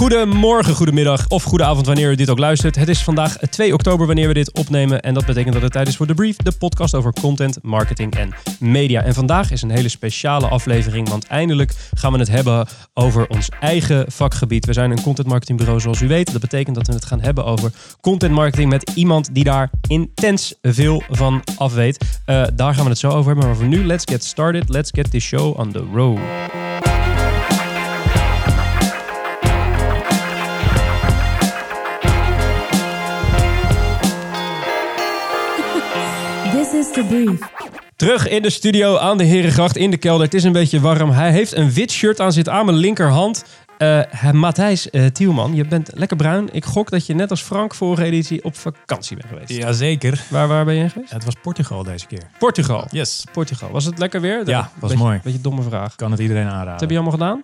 Goedemorgen, goedemiddag of goedenavond wanneer u dit ook luistert. Het is vandaag 2 oktober wanneer we dit opnemen. En dat betekent dat het tijd is voor The Brief, de podcast over content, marketing en media. En vandaag is een hele speciale aflevering, want eindelijk gaan we het hebben over ons eigen vakgebied. We zijn een content marketingbureau zoals u weet. Dat betekent dat we het gaan hebben over content marketing met iemand die daar intens veel van af weet. Uh, daar gaan we het zo over hebben. Maar voor nu, let's get started. Let's get this show on the road. Brief. Terug in de studio aan de Herengracht in de kelder. Het is een beetje warm. Hij heeft een wit shirt aan, zit aan mijn linkerhand. Uh, Matthijs uh, Tielman, je bent lekker bruin. Ik gok dat je net als Frank vorige editie op vakantie bent geweest. Jazeker. Waar, waar ben je geweest? Het was Portugal deze keer. Portugal? Yes. Portugal. Was het lekker weer? Ja, was beetje, mooi. Beetje domme vraag. Kan het iedereen aanraden. Wat heb je allemaal gedaan?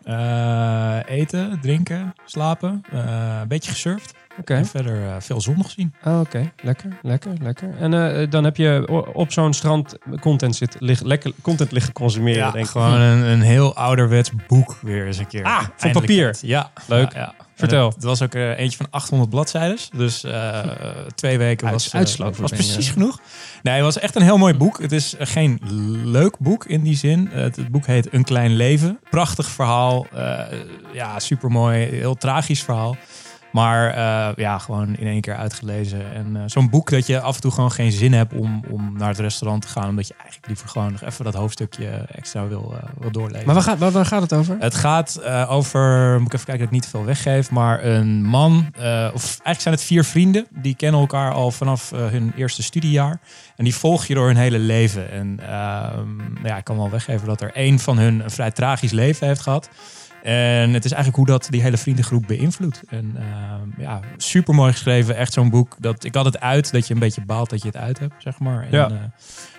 Uh, eten, drinken, slapen. een beetje gesurfd. Oké. Okay. En verder uh, veel zon nog zien. Oh, Oké, okay. lekker, lekker, lekker. En uh, dan heb je op zo'n strand content, zit, lig, lekker, content liggen consumeren. Ja, denk gewoon een, een, heel ouderwets boek weer eens een keer. Ah, van papier? Ja. Leuk. Ja, ja. Vertel. Het was ook uh, eentje van 800 bladzijden. Dus twee weken was, Uitsloot was precies genoeg. Nee, het was echt een heel mooi boek. Het is geen leuk boek in die zin. Het, het boek heet Een Klein Leven. Prachtig verhaal. ja, supermooi. Heel tragisch verhaal. Maar uh, ja, gewoon in één keer uitgelezen. En uh, zo'n boek dat je af en toe gewoon geen zin hebt om, om naar het restaurant te gaan. Omdat je eigenlijk liever gewoon nog even dat hoofdstukje extra wil, uh, wil doorlezen. Maar waar gaat, waar, waar gaat het over? Het gaat over, moet ik even kijken dat ik niet te veel weggeef. Maar een man, of eigenlijk zijn het vier vrienden. Die kennen elkaar al vanaf hun eerste studiejaar. En die volg je door hun hele leven. En ehm, ja, ik kan wel weggeven dat er één van hun een vrij tragisch leven heeft gehad. En het is eigenlijk hoe dat die hele vriendengroep beïnvloedt. En uh, ja, super mooi geschreven. Echt zo'n boek. Dat, ik had het uit dat je een beetje baalt dat je het uit hebt, zeg maar. En, ja. Uh,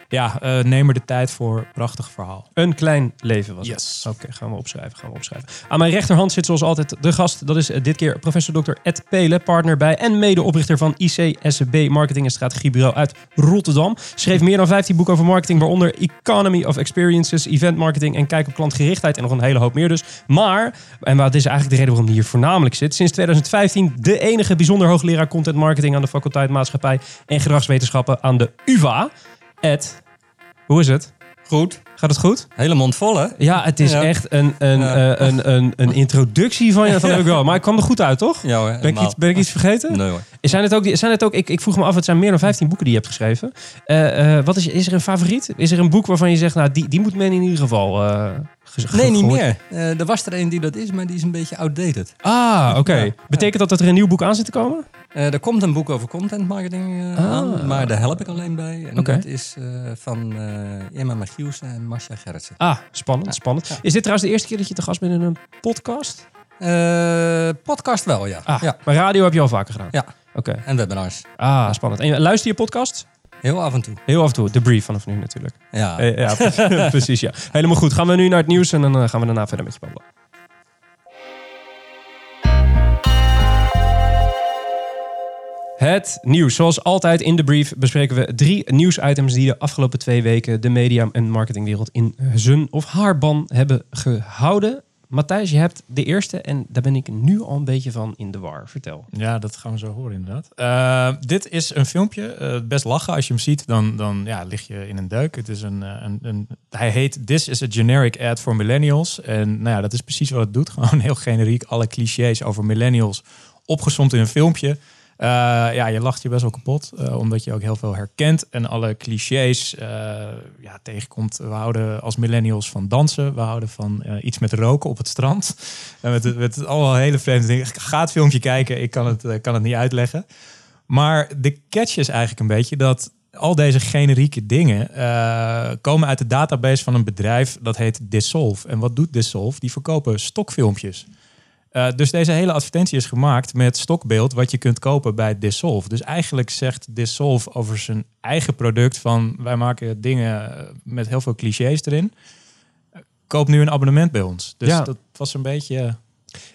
ja, uh, neem er de tijd voor. Prachtig verhaal. Een klein leven was yes. het. Oké, okay, gaan we opschrijven. Gaan we opschrijven. Aan mijn rechterhand zit zoals altijd de gast. Dat is dit keer professor Dr. Ed Pelen, partner bij en medeoprichter van ICSB Marketing en Strategiebureau uit Rotterdam. Schreef meer dan 15 boeken over marketing, waaronder Economy of Experiences, Event Marketing en Kijk op klantgerichtheid en nog een hele hoop meer dus. Maar, en wat is eigenlijk de reden waarom hij hier voornamelijk zit, sinds 2015 de enige bijzonder hoogleraar content marketing aan de faculteit Maatschappij en Gedragswetenschappen aan de UvA. Ed, hoe is het? Goed. Gaat het goed? Hele mond vol, hè? Ja, het is Ja. echt een, een, Ja. eh, een, een, een introductie van je. Van wel. Maar ik kwam er goed uit, toch? Ja hoor, Ben ik, iets, ben ik iets vergeten? Nee hoor. Zijn het ook, die- zijn het ook ik, ik vroeg me af, het zijn meer dan 15 boeken die je hebt geschreven. Eh, eh, wat is, is er een favoriet? Is er een boek waarvan je zegt, nou, die, die moet men in ieder geval... ge- Nee, niet gehoord- meer. Er was er een die dat is, maar die is een beetje outdated. Ah, oké. Betekent dat dat er een nieuw boek aan zit te komen? Eh, er komt een boek over content marketing eh, Ah. aan, maar daar help ik alleen bij. En dat is eh, van Emma Michiels en Marcia Gerritsen. Ah, spannend, spannend. Ja. Is dit trouwens de eerste keer dat je te gast bent in een podcast? Podcast wel, ja. Ah, ja. maar radio heb je al vaker gedaan? Ja. Oké. En webinars. Ah, spannend. En luister je podcast? Heel af en toe. Heel af en toe. De brief vanaf nu natuurlijk. Ja. Ja, precies, ja. Helemaal goed. Gaan we nu naar het nieuws en dan gaan we daarna verder met je babbelen. Het nieuws. Zoals altijd in de brief bespreken we drie nieuwsitems die de afgelopen twee weken de media- en marketingwereld in zijn of haar ban hebben gehouden. Matthijs, je hebt de eerste en daar ben ik nu al een beetje van in de war. Vertel. Ja, dat gaan we zo horen inderdaad. Eh, dit is een filmpje. eh, best lachen. Als je hem ziet, dan, dan ja, lig je in een duik. Het is een, eh, een, een, hij heet This is a generic ad for millennials. En nou ja, dat is precies wat het doet. Gewoon heel generiek. Alle clichés over millennials opgezomd in een filmpje. Eh, ja, je lacht je best wel kapot, eh, omdat je ook heel veel herkent en alle clichés eh, ja, tegenkomt. We houden als millennials van dansen, we houden van iets met roken op het strand. En met, met allemaal hele vreemde dingen. Ga het filmpje kijken, ik kan het, kan het niet uitleggen. Maar de catch is eigenlijk een beetje dat al deze generieke dingen komen uit de database van een bedrijf dat heet Dissolve. En wat doet Dissolve? Die verkopen stokfilmpjes. Eh, dus deze hele advertentie is gemaakt met stokbeeld wat je kunt kopen bij Dissolve. Dus eigenlijk zegt Dissolve over zijn eigen product van wij maken dingen eh, met heel veel clichés erin. Eh, Koop nu een abonnement bij ons. Dus Ja. dat was een beetje...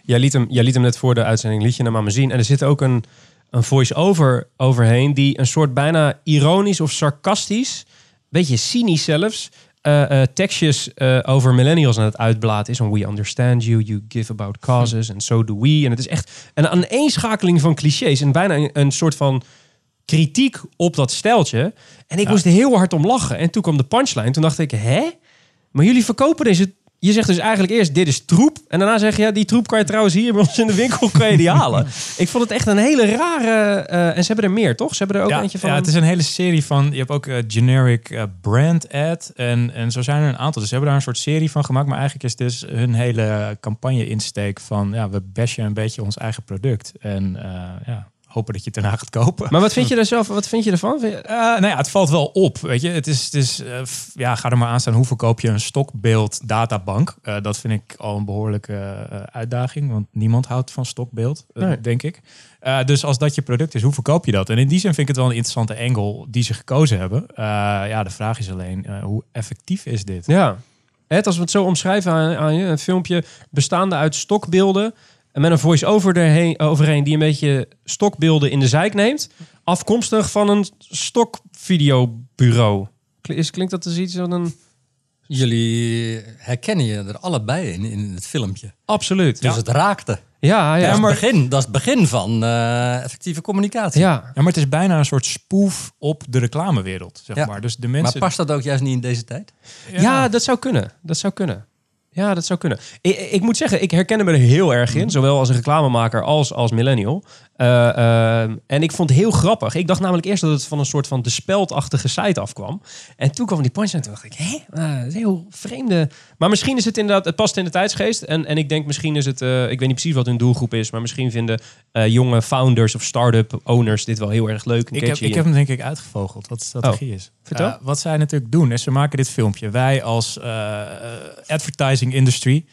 Jij liet hem, jij liet hem net voor de uitzending, liet je hem aan me zien. En er zit ook een, een voice-over overheen die een soort bijna ironisch of sarcastisch, beetje cynisch zelfs, eh, tekstjes eh, over millennials aan het uitblaten is. We understand you, you give about causes and so do we. En het is echt een aaneenschakeling van clichés en bijna een, een soort van kritiek op dat steltje. En ik Ja. moest er heel hard om lachen. En toen kwam de punchline. Toen dacht ik, hè? Maar jullie verkopen deze... Je zegt dus eigenlijk eerst, dit is troep. En daarna zeg je, ja, die troep kan je trouwens hier bij ons in de winkel kan je die halen. Ik vond het echt een hele rare... eh, en ze hebben er meer, toch? Ze hebben er ook ja, eentje van... ja, het is een hele serie van. Je hebt ook eh, generic eh, brand ad. En, en zo zijn er een aantal. Dus ze hebben daar een soort serie van gemaakt. Maar eigenlijk is dus hun hele campagne-insteek van. Ja, we bashen een beetje ons eigen product. En ja, hopen dat je het daarna gaat kopen. Maar wat vind je er zelf? Wat vind je ervan? Eh, nou ja, het valt wel op. Weet je, het is, het is eh, ja, ga er maar aan staan. Hoe verkoop je een stokbeeld databank? Eh, dat vind ik al een behoorlijke eh, uitdaging, want niemand houdt van stokbeeld, Nee. denk ik. Dus als dat je product is, hoe verkoop je dat? En in die zin vind ik het wel een interessante angle die ze gekozen hebben. Ja, de vraag is alleen, hoe effectief is dit? Ja. Het, als we het zo omschrijven aan, aan je, een filmpje bestaande uit stokbeelden en met een voice-over erheen, overheen die een beetje stokbeelden in de zijk neemt, afkomstig van een stokvideobureau. Is, klinkt dat dus iets van een... Jullie herkennen je er allebei in, in het filmpje. Absoluut. Dus Ja, het raakte. ja, ja. dat, is maar, het begin, dat is het begin van eh, effectieve communicatie. ja. Ja, maar het is bijna een soort spoef op de reclamewereld, zeg Ja. maar. Dus de Maar mensen... past dat ook juist niet in deze tijd? Ja. dat zou kunnen. Dat zou kunnen. Ja, dat zou kunnen. Ik, ik moet zeggen, ik herkende me er heel erg in. Zowel als een reclamemaker als als millennial. Eh, ehm, en ik vond het heel grappig. Ik dacht namelijk eerst dat het van een soort van de speldachtige site afkwam. En toen kwam die punchline en toen dacht ik, hè? Eh, dat is een heel vreemde... Maar misschien is het inderdaad... Het past in de tijdsgeest. En, en ik denk misschien is het... eh, ik weet niet precies wat hun doelgroep is. Maar misschien vinden eh, jonge founders of start-up owners dit wel heel erg leuk. Ik heb, ik heb hem denk ik uitgevogeld, wat de strategie is. vertel. Eh, wat zij natuurlijk doen, is ze maken dit filmpje. Wij als eh, eh, advertising industry,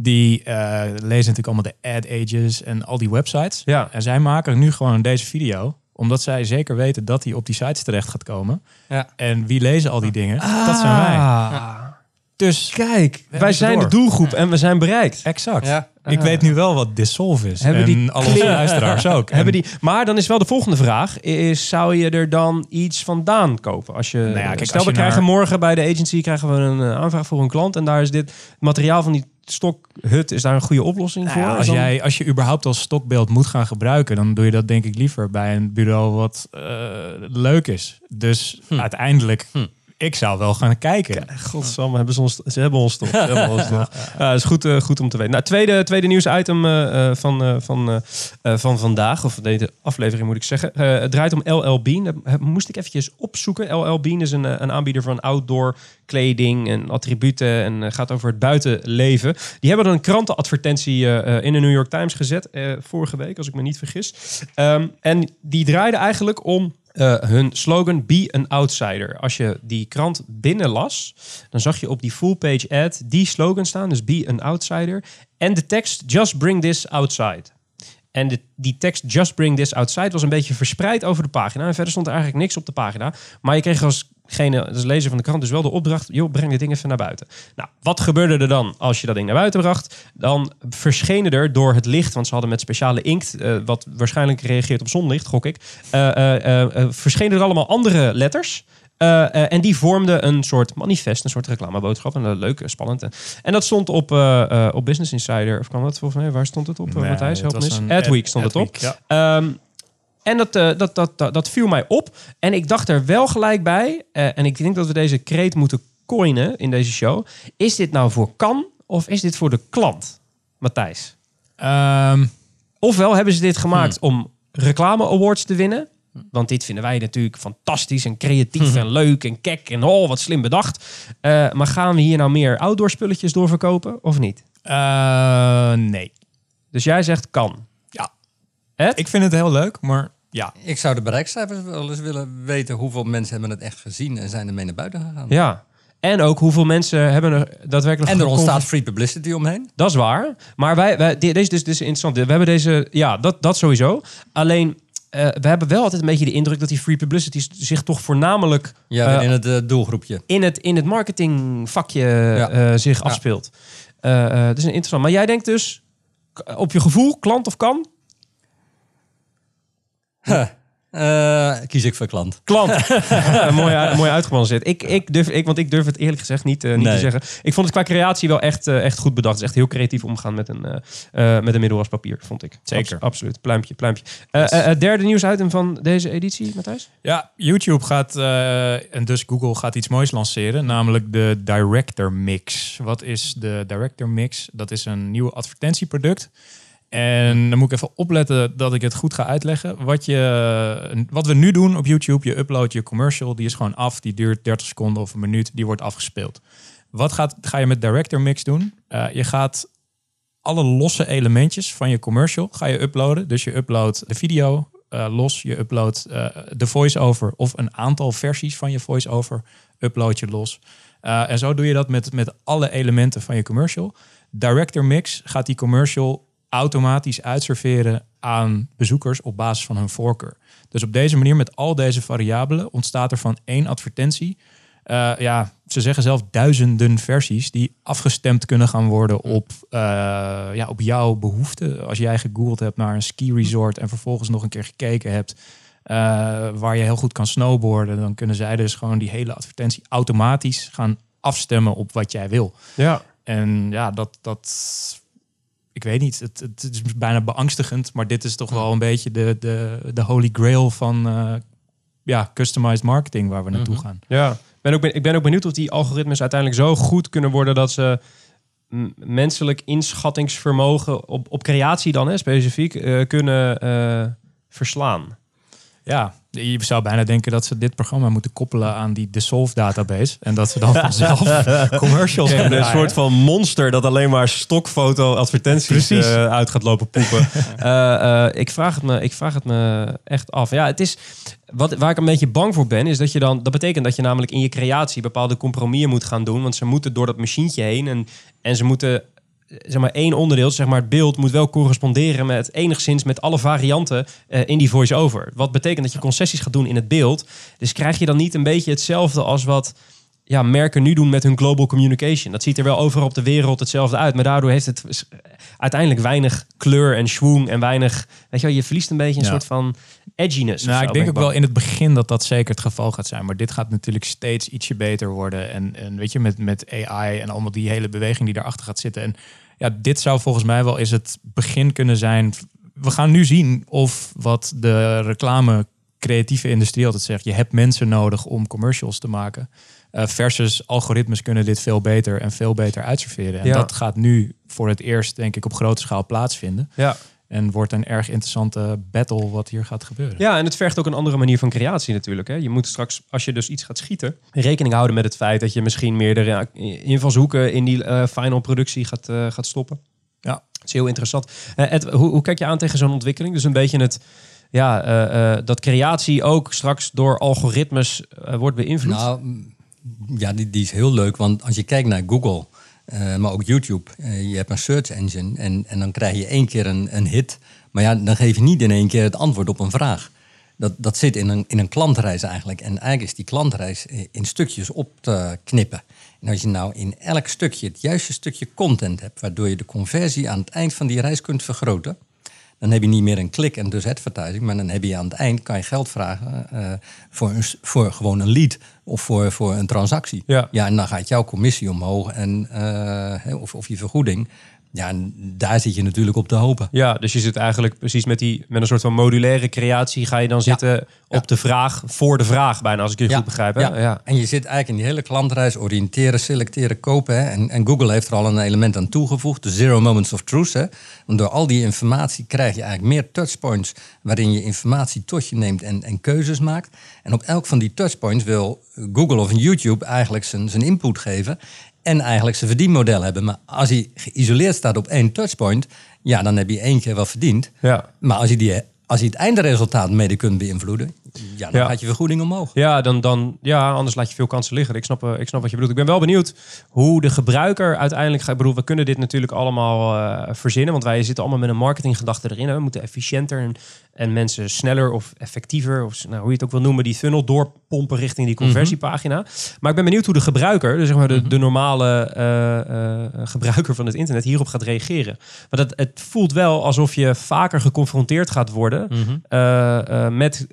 die eh, lezen natuurlijk allemaal de ad ages en al die websites. Ja. En zij maken nu gewoon deze video, omdat zij zeker weten dat die op die sites terecht gaat komen. Ja. En wie lezen al die dingen? Dat zijn wij. Ah. Dus Kijk, wij zijn de doelgroep en we zijn bereikt. exact. Ja. Ik weet nu wel wat Dissolve is. Hebben en die al onze luisteraars ook. Hebben En- die, maar dan is wel de volgende vraag: is, zou je er dan iets vandaan kopen? Als je, Nou ja, kijk, stel, als we je krijgen naar- morgen bij de agency krijgen we een eh, aanvraag voor een klant en daar is dit materiaal van die stokhut is daar een goede oplossing Nou voor? als, Dan- jij, als je überhaupt als stokbeeld moet gaan gebruiken, dan doe je dat denk ik liever bij een bureau wat eh, leuk is. Dus uiteindelijk, ik zou wel gaan kijken. Godsamme, hebben ze, ons, ze hebben ons toch. Ze hebben ons toch. Ja, dat is goed, eh, goed om te weten. Nou, tweede, tweede nieuwsitem eh, eh, van, van, van vandaag, of deze aflevering moet ik zeggen. Het draait om LL Bean. Dat moest ik eventjes opzoeken. LL Bean is een, een aanbieder van outdoor kleding en attributen en gaat over het buitenleven. Die hebben een krantenadvertentie in de New York Times gezet vorige week, als ik me niet vergis. Ehm, en die draaide eigenlijk om eh, hun slogan Be an Outsider. Als je die krant binnenlas, dan zag je op die full page ad die slogan staan. Dus Be an Outsider. En de tekst Just Bring This Outside. En die tekst Just Bring This Outside was een beetje verspreid over de pagina. En verder stond er eigenlijk niks op de pagina. Maar je kreeg als gene, als lezer van de krant dus wel de opdracht... joh, breng dit ding even naar buiten. Nou, wat gebeurde er dan als je dat ding naar buiten bracht? Dan verschenen er door het licht... want ze hadden met speciale inkt... eh, wat waarschijnlijk reageert op zonlicht, gok ik... eh, eh, verschenen er allemaal andere letters... En die vormden een soort manifest, een soort reclameboodschap. En leuk, spannend. En, dat stond op, op Business Insider. Of kwam dat volgens mij? Waar stond het op? Nee, Matthijs, help me Adweek stond het op. Ja. Ehm, en dat, eh, dat, dat, dat, dat viel mij op. En ik dacht er wel gelijk bij. eh, en ik denk dat we deze kreet moeten coinen in deze show. Is dit nou voor kan of is dit voor de klant? Matthijs. Ehm, Ofwel hebben ze dit gemaakt om reclame awards te winnen. Want dit vinden wij natuurlijk fantastisch en creatief en leuk en kek en oh, wat slim bedacht. Eh, maar gaan we hier nou meer outdoor spulletjes doorverkopen of niet? nee. Dus jij zegt kan. Ja. Ed? Ik vind het heel leuk, maar ja. Ik zou de bereikcijfers wel eens willen weten hoeveel mensen hebben het echt gezien en zijn ermee naar buiten gegaan. Ja. En ook hoeveel mensen hebben er daadwerkelijk... En er ontstaat free publicity omheen. Dat is waar. Maar wij, wij de- deze dus, dus interessant. We hebben deze, ja, dat, dat sowieso. Alleen, eh, we hebben wel altijd een beetje de indruk dat die free publicity zich toch voornamelijk Ja, eh, in het eh, doelgroepje. in het, in het marketingvakje Ja. zich afspeelt. Eh eh, dat is een interessant. Maar jij denkt dus, op je gevoel, klant of kan? Eh, kies ik voor klant. Klant. mooi, uit- mooi uitgebalanceerd. Ik, ik durf, ik, want ik durf het eerlijk gezegd niet, eh, niet te Nee. zeggen. Ik vond het qua creatie wel echt, eh, echt goed bedacht. Het is echt heel creatief omgaan met een, eh, eh, met een middel als papier, vond ik. Zeker. Abs- absoluut. Pluimpje, pluimpje. Eh, Yes. eh, eh, derde nieuwsitem van deze editie, Matthijs? Ja, YouTube gaat, eh, en dus Google gaat iets moois lanceren, namelijk de Director Mix. Wat is de Director Mix? Dat is een nieuw advertentieproduct. En dan moet ik even opletten dat ik het goed ga uitleggen. Wat, je, wat we nu doen op YouTube, je upload je commercial, die is gewoon af. Die duurt 30 seconden of een minuut, die wordt afgespeeld. Wat gaat, ga je met Director Mix doen? Eh, je gaat alle losse elementjes van je commercial ga je uploaden. Dus je uploadt de video eh, los, je uploadt eh, de voice-over of een aantal versies van je voice-over upload je los. En zo doe je dat met, met alle elementen van je commercial. Director Mix gaat die commercial automatisch uitserveren aan bezoekers op basis van hun voorkeur. Dus op deze manier, met al deze variabelen, ontstaat er van één advertentie eh, ja, ze zeggen zelf duizenden versies die afgestemd kunnen gaan worden op, eh, ja, op jouw behoeften. Als jij gegoogeld hebt naar een ski resort en vervolgens nog een keer gekeken hebt eh, waar je heel goed kan snowboarden, dan kunnen zij dus gewoon die hele advertentie automatisch gaan afstemmen op wat jij wil. Ja. En ja, dat, dat ik weet niet, het, het is bijna beangstigend, maar dit is toch wel een beetje de, de, de holy grail van eh, ja, customized marketing waar we naartoe Mhm. gaan. Ja, ik ben, ook, ben- ik ben ook benieuwd of die algoritmes uiteindelijk zo goed kunnen worden dat ze menselijk inschattingsvermogen op, op creatie dan hè, specifiek eh, kunnen eh, verslaan. Ja, je zou bijna denken dat ze dit programma moeten koppelen aan die Dissolve database. En dat ze dan vanzelf commercials Een kunnen soort van monster dat alleen maar stokfoto advertenties eh, uit gaat lopen poepen. Eh, eh, ik, vraag het me, ik vraag het me echt af. Ja, het is, wat, waar ik een beetje bang voor ben, is dat je dan... Dat betekent dat je namelijk in je creatie bepaalde compromissen moet gaan doen. Want ze moeten door dat machientje heen en, en ze moeten... eh, Zeg maar één onderdeel, zeg maar het beeld, moet wel corresponderen met enigszins met alle varianten eh, in die voice-over. Wat betekent dat je concessies gaat doen in het beeld. Dus krijg je dan niet een beetje hetzelfde als wat ja, merken nu doen met hun global communication. Dat ziet er wel overal op de wereld hetzelfde uit. Maar daardoor heeft het uiteindelijk weinig kleur en schwung en weinig... Weet je wel, je verliest een beetje een Ja. soort van edginess. Nou, zo, ik denk ook bang. wel in het begin dat dat zeker het geval gaat zijn. Maar dit gaat natuurlijk steeds ietsje beter worden. En, en weet je, met, met AI en allemaal die hele beweging die daarachter gaat zitten. En ja, dit zou volgens mij wel eens het begin kunnen zijn. We gaan nu zien of wat de reclame creatieve industrie altijd zegt. Je hebt mensen nodig om commercials te maken. Eh, versus algoritmes kunnen dit veel beter en veel beter uitserveren. En Ja. dat gaat nu voor het eerst, denk ik, op grote schaal plaatsvinden. Ja. En wordt een erg interessante battle wat hier gaat gebeuren. ja, en het vergt ook een andere manier van creatie natuurlijk. Hè. Je moet straks, als je dus iets gaat schieten, rekening houden met het feit dat je misschien meerdere eh, invalshoeken in die eh, final productie gaat, eh, gaat stoppen. Ja. Het is heel interessant. Eh, Ed, hoe, hoe kijk je aan tegen zo'n ontwikkeling? Dus een beetje het, ja, eh, eh, dat creatie ook straks door algoritmes wordt beïnvloed. Nou, ja, die, die is heel leuk. Want als je kijkt naar Google, eh, maar ook YouTube, eh, je hebt een search engine en, en dan krijg je één keer een, een hit. Maar ja, dan geef je niet in één keer het antwoord op een vraag. Dat, dat zit in een, in een klantreis eigenlijk. En eigenlijk is die klantreis eh, in stukjes op te knippen. En als je nou in elk stukje het juiste stukje content hebt, waardoor je de conversie aan het eind van die reis kunt vergroten, dan heb je niet meer een klik en dus advertising, maar dan heb je aan het eind kan je geld vragen eh, voor, een, voor gewoon een lead of voor, voor een transactie. Ja. ja, en dan gaat jouw commissie omhoog en, eh, of, of je vergoeding. Ja, en daar zit je natuurlijk op te hopen. Ja, dus je zit eigenlijk precies met, die, met een soort van modulaire creatie. Ga je dan zitten op de vraag voor de vraag, bijna, als ik je goed begrijp. Hè? Ja. Ja. En je zit eigenlijk in die hele klantreis oriënteren, selecteren, kopen. Hè. En, en Google heeft er al een element aan toegevoegd, de zero moments of truth. Hè. Want door al die informatie krijg je eigenlijk meer touchpoints waarin je informatie tot je neemt en, en keuzes maakt. En op elk van die touchpoints wil Google of YouTube eigenlijk zijn, zijn input geven en eigenlijk zijn verdienmodel hebben. Maar als hij geïsoleerd staat op één touchpoint, ja, dan heb je één keer wel verdiend. Ja. Maar als je, die, als je het eindresultaat mede kunt beïnvloeden, ja, dan Ja. gaat je vergoeding omhoog. Ja, dan, dan, ja, anders laat je veel kansen liggen. Ik snap, eh, ik snap wat je bedoelt. Ik ben wel benieuwd hoe de gebruiker uiteindelijk gaat. Ik bedoel, we kunnen dit natuurlijk allemaal eh, verzinnen. Want wij zitten allemaal met een marketinggedachte erin. Hè. We moeten efficiënter en, en mensen sneller of effectiever, of nou, hoe je het ook wil noemen, die funnel doorpompen richting die conversiepagina. Maar ik ben benieuwd hoe de gebruiker, dus zeg maar de, de normale eh, eh, gebruiker van het internet, hierop gaat reageren. Want het, het voelt wel alsof je vaker geconfronteerd gaat worden eh, eh, met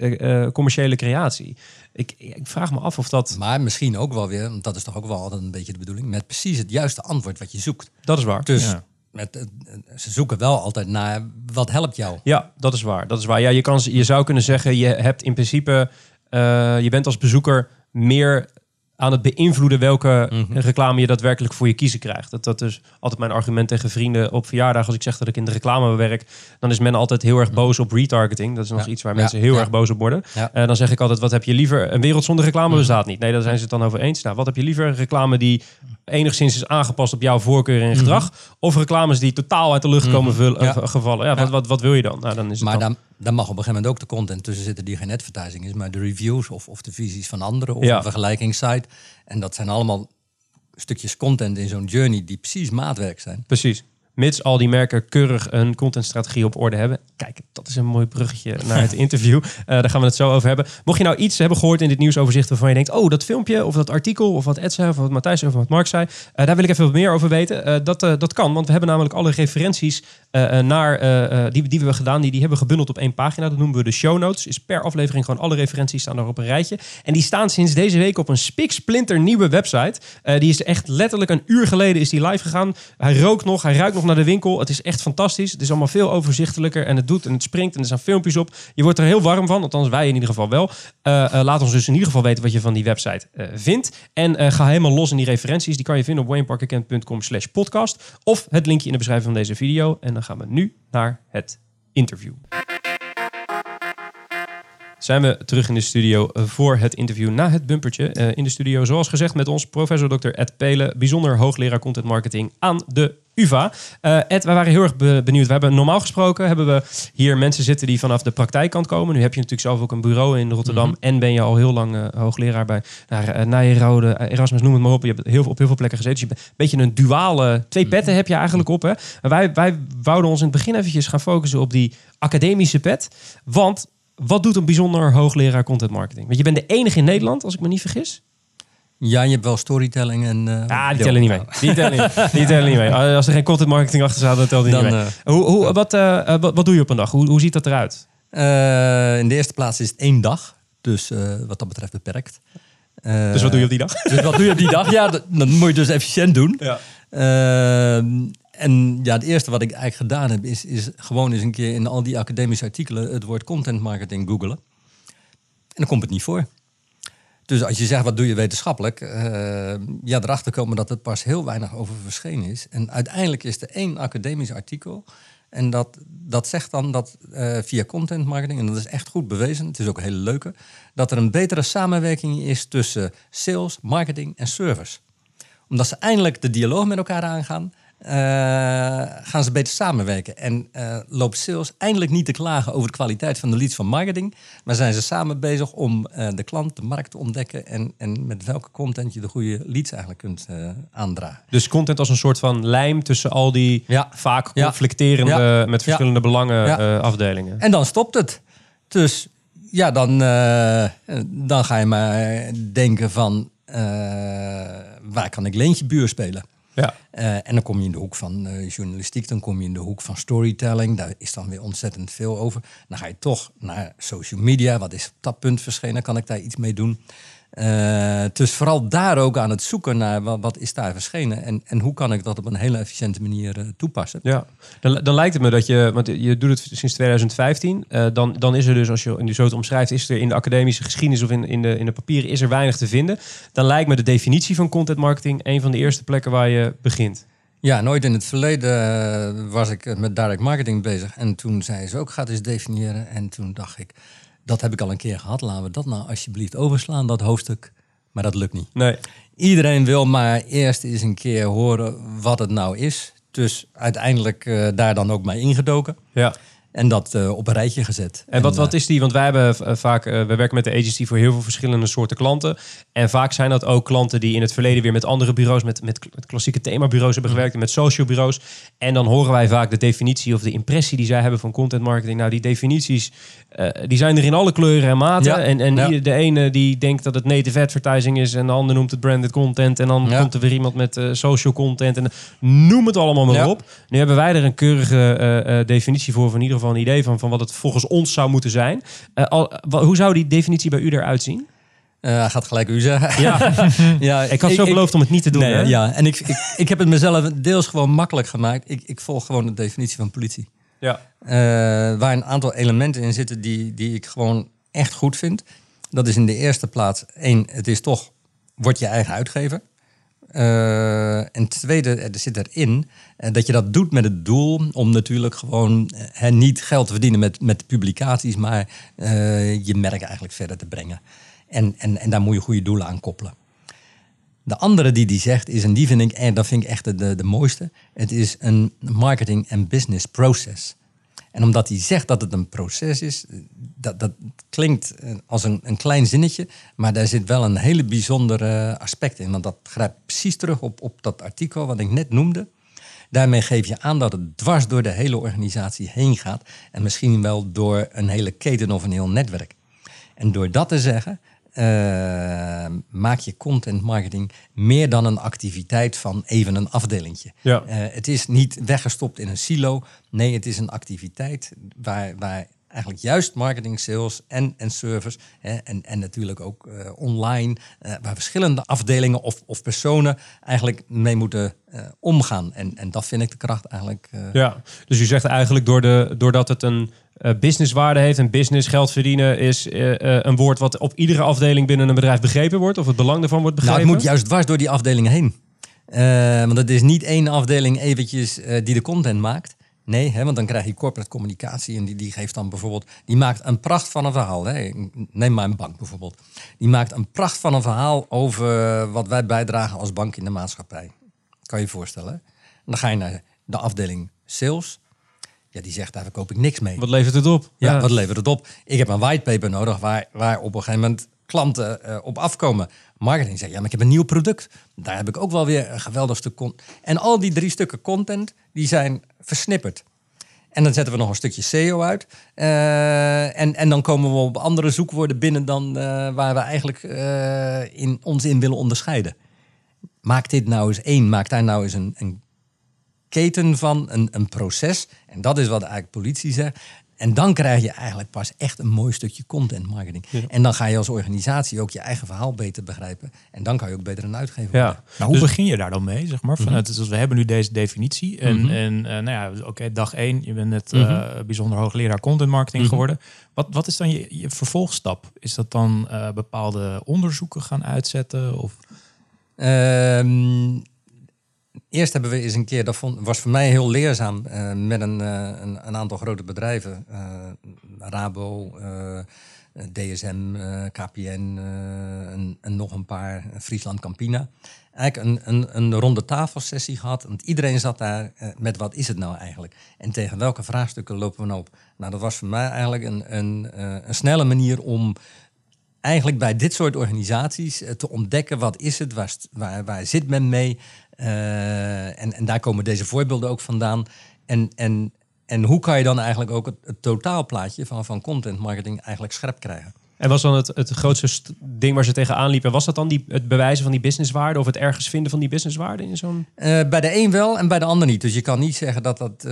commerciële creatie. Ik, ik vraag me af of dat. Maar misschien ook wel weer, want dat is toch ook wel altijd een beetje de bedoeling, met precies het juiste antwoord wat je zoekt. Dat is waar. Dus Ja. Met, ze zoeken wel altijd naar wat helpt jou. Ja, dat is waar. Dat is waar. Ja, je, kan, je zou kunnen zeggen, je hebt in principe, eh, je bent als bezoeker meer aan het beïnvloeden welke Mhm. reclame je daadwerkelijk voor je kiezen krijgt. Dat, dat is altijd mijn argument tegen vrienden op verjaardag. Als ik zeg dat ik in de reclame werk, dan is men altijd heel erg boos op retargeting. Dat is nog Mhm. Ja. iets waar Ja. mensen heel Ja. erg boos op worden. Eh, dan zeg ik altijd, wat heb je liever? Een wereld zonder reclame Mhm. bestaat niet. Nee, daar zijn ze het dan over eens. Nou, wat heb je liever? Reclame die enigszins is aangepast op jouw voorkeur en gedrag? Of reclames die totaal uit de lucht komen Mhm. Ja. eh, gevallen? Ja, Wat, wat, wat wil je dan? Nou, dan is het Maar dan- mag op een gegeven moment ook de content tussen zitten die geen advertising is, maar de reviews of, of de visies van anderen of Ja. een vergelijkingssite. En dat zijn allemaal stukjes content in zo'n journey die precies maatwerk zijn. Precies. Mits al die merken keurig een contentstrategie op orde hebben. Kijk, dat is een mooi bruggetje naar het interview. Eh, daar gaan we het zo over hebben. Mocht je nou iets hebben gehoord in dit nieuwsoverzicht waarvan je denkt... oh, dat filmpje of dat artikel of wat Ed zei of wat Matthijs of wat Mark zei... eh, daar wil ik even wat meer over weten. Eh, dat, dat kan, want we hebben namelijk alle referenties eh, eh, naar, eh, die, die we hebben gedaan... Die, hebben we gebundeld op één pagina. Dat noemen we de show notes. Is per aflevering gewoon alle referenties staan daar op een rijtje. En die staan sinds deze week op een spiksplinter nieuwe website. Die is echt letterlijk een uur geleden is die live gegaan. Hij rookt nog, hij ruikt nog naar de winkel. Het is echt fantastisch. Het is allemaal veel overzichtelijker en het doet en het springt en er staan filmpjes op. Je wordt er heel warm van, althans wij in ieder geval wel. Laat ons dus in ieder geval weten wat je van die website vindt. En ga helemaal los in die referenties. Die kan je vinden op wayneparkerkent.com slash podcast. Of het linkje in de beschrijving van deze video. En dan gaan we nu naar het interview. Zijn we terug in de studio eh, voor het interview na het bumpertje. Eh, in de studio, zoals gezegd, met ons professor Dr. Ed Pelen, bijzonder hoogleraar content marketing aan de UvA. Eh, Ed, wij waren heel erg be- benieuwd. We hebben normaal gesproken hebben we hier mensen zitten die vanaf de praktijkkant komen. Nu heb je natuurlijk zelf ook een bureau in Rotterdam en ben je al heel lang eh, hoogleraar bij nou, uh, Nijrode, eh, Erasmus, noem het maar op. Je hebt heel op heel veel plekken gezeten. Dus je bent een beetje een duale, twee petten heb je eigenlijk op. Hè? Wij, wij wouden ons in het begin eventjes gaan focussen op die academische pet. Want wat doet een bijzonder hoogleraar content marketing? Want je bent de enige in Nederland, als ik me niet vergis. Ja, je hebt wel storytelling en... eh, Ah, die tellen niet mee. Die tellen niet, die tellen niet mee. Als er geen content marketing achter staat, dan telt die Dan, niet mee. eh, hoe, hoe, wat, eh, wat, wat doe je op een dag? Hoe, hoe ziet dat eruit? in de eerste plaats is het één dag, dus wat dat betreft beperkt. Dus wat doe je op die dag? Dus wat doe je op die dag? Ja, dat, dat moet je dus efficiënt doen. Ja. En ja, het eerste wat ik eigenlijk gedaan heb, is, is gewoon eens een keer in al die academische artikelen het woord content marketing googelen. En dan komt het niet voor. Dus als je zegt, wat doe je wetenschappelijk? eh, ja, erachter komen dat het pas heel weinig over verschenen is. En uiteindelijk is er één academisch artikel. En dat, dat zegt dan dat eh, via content marketing, en dat is echt goed bewezen, het is ook een hele leuke, dat er een betere samenwerking is tussen sales, marketing en service. Omdat ze eindelijk de dialoog met elkaar aangaan, eh, gaan ze beter samenwerken. En eh, loopt sales eindelijk niet te klagen over de kwaliteit van de leads van marketing, maar zijn ze samen bezig om eh, de klant, de markt te ontdekken en, en met welke content je de goede leads eigenlijk kunt aandragen. Dus content als een soort van lijm tussen al die Ja. vaak conflicterende, Ja. met verschillende belangen Ja. eh, afdelingen. En dan stopt het. Dus ja, dan, dan ga je maar denken van waar kan ik leentje buur spelen? Ja. Eh, en dan kom je in de hoek van eh, journalistiek, dan kom je in de hoek van storytelling. Daar is dan weer ontzettend veel over. Dan ga je toch naar social media. Wat is op dat punt verschenen? Kan ik daar iets mee doen? Eh, dus vooral daar ook aan het zoeken naar wat, wat is daar verschenen en, en hoe kan ik dat op een hele efficiënte manier eh, toepassen. Ja, dan, dan lijkt het me dat je, want je doet het sinds 2015, eh, dan, dan is er dus, als je zo het omschrijft, is er in de academische geschiedenis of in, in, de, in de papieren is er weinig te vinden. Dan lijkt me de definitie van content marketing een van de eerste plekken waar je begint. Ja, nooit in het verleden was ik met direct marketing bezig. En toen zei ze ook, ga het eens definiëren. En toen dacht ik, dat heb ik al een keer gehad. Laten we dat nou alsjeblieft overslaan, dat hoofdstuk. Maar dat lukt niet. Nee. Iedereen wil maar eerst eens een keer horen wat het nou is. Dus uiteindelijk eh, daar dan ook mee ingedoken. Ja. En dat eh, op een rijtje gezet. En wat, eh, wat is die? Want wij hebben eh, vaak, eh, we werken met de agency voor heel veel verschillende soorten klanten. En vaak zijn dat ook klanten die in het verleden weer met andere bureaus, met, met, klassieke themabureaus hebben gewerkt en met social bureaus. En dan horen wij vaak de definitie of de impressie die zij hebben van content marketing. Nou, die definities, eh, die zijn er in alle kleuren en maten. Ja, En, en ja. die- de ene die denkt dat het native advertising is en de ander noemt het branded content. En dan Ja. komt er weer iemand met eh, social content en noem het allemaal maar op. Nu hebben wij er een keurige eh, eh, definitie voor, of in ieder geval een idee van, van wat het volgens ons zou moeten zijn. Eh, al, hoe zou die definitie bij u eruit zien? eh, hij gaat gelijk u zeggen. Ja, ja, ik had zo beloofd om het niet te doen. Nee, hè? ja, en ik, ik, ik heb het mezelf deels gewoon makkelijk gemaakt. Ik, ik volg gewoon de definitie van politie. Ja. Eh, waar een aantal elementen in zitten die, die ik gewoon echt goed vind. Dat is in de eerste plaats, één, het is toch, word je eigen uitgever. Eh, en tweede, er zit erin eh, dat je dat doet met het doel om natuurlijk gewoon eh, niet geld te verdienen met, met publicaties, maar eh, je merk eigenlijk verder te brengen. En, en, en daar moet je goede doelen aan koppelen. De andere die die zegt is, en die vind ik, en dat vind ik echt de, de, de mooiste, het is een marketing en business process. En omdat hij zegt dat het een proces is, dat, dat klinkt als een, een klein zinnetje, maar daar zit wel een hele bijzondere aspect in. Want dat grijpt precies terug op, op dat artikel wat ik net noemde. Daarmee geef je aan dat het dwars door de hele organisatie heen gaat. En misschien wel door een hele keten of een heel netwerk. En door dat te zeggen, eh, maak je content marketing meer dan een activiteit van even een afdelingje. Ja. Eh, het is niet weggestopt in een silo. Nee, het is een activiteit waar, waar eigenlijk juist marketing, sales en, en service hè, en, en natuurlijk ook eh, online, waar verschillende afdelingen of, of personen eigenlijk mee moeten omgaan. En, en dat vind ik de kracht eigenlijk. Ja, dus u zegt eigenlijk door de, doordat het een eh, businesswaarde heeft en business geld verdienen is eh, eh, een woord wat op iedere afdeling binnen een bedrijf begrepen wordt of het belang daarvan wordt Nou, begrepen. het moet juist dwars door die afdelingen heen. Want het is niet één afdeling eventjes die de content maakt. Nee, hè, want dan krijg je corporate communicatie en die, die geeft dan bijvoorbeeld... Die maakt een pracht van een verhaal. Hè. Neem maar een bank bijvoorbeeld. Die maakt een pracht van een verhaal over wat wij bijdragen als bank in de maatschappij. Kan je je voorstellen. hè? Dan ga je naar de afdeling sales. Ja, die zegt daar verkoop ik niks mee. Wat levert het op? Ja, wat levert het op? Ik heb een whitepaper nodig waar, waar op een gegeven moment klanten eh, op afkomen. Marketing zegt, ja, maar ik heb een nieuw product. Daar heb ik ook wel weer een geweldig stuk content. En al die drie stukken content, die zijn versnipperd. En dan zetten we nog een stukje SEO uit. Eh, en, en dan komen we op andere zoekwoorden binnen dan eh, waar we eigenlijk in, ons in willen onderscheiden. Maak dit nou eens één. Maak daar nou eens een, een keten van, een, een proces. En dat is wat eigenlijk politie zegt. En dan krijg je eigenlijk pas echt een mooi stukje content marketing. En dan ga je als organisatie ook je eigen verhaal beter begrijpen. En dan kan je ook beter een uitgever worden. Ja. Nou, hoe begin je daar dan mee, zeg maar? Vanuit, dus we hebben nu deze definitie. En, Mhm. en eh, nou ja, oké, dag één, je bent net eh, bijzonder hoogleraar content marketing Mhm. geworden. Wat, wat is dan je, je vervolgstap? Is dat dan eh, bepaalde onderzoeken gaan uitzetten? Of Ehm, eerst hebben we eens een keer, dat was voor mij heel leerzaam, eh, met een, eh, een, een aantal grote bedrijven. eh, Rabo, DSM, KPN en, nog een paar, Friesland Campina. Eigenlijk een, een, een ronde tafelsessie gehad. Want iedereen zat daar met wat is het nou eigenlijk? En tegen welke vraagstukken lopen we nou op? Nou, dat was voor mij eigenlijk een, een, een snelle manier om eigenlijk bij dit soort organisaties te ontdekken wat is het, waar, waar, waar zit men mee. Eh, en, en daar komen deze voorbeelden ook vandaan. En, en, en hoe kan je dan eigenlijk ook het, totaalplaatje van, van content marketing eigenlijk scherp krijgen? En was dan het, het grootste st- ding waar ze tegenaan liepen, was dat dan die, het bewijzen van die businesswaarde of het ergens vinden van die businesswaarde in zo'n... Eh, bij de een wel en bij de ander niet. Dus je kan niet zeggen dat dat eh,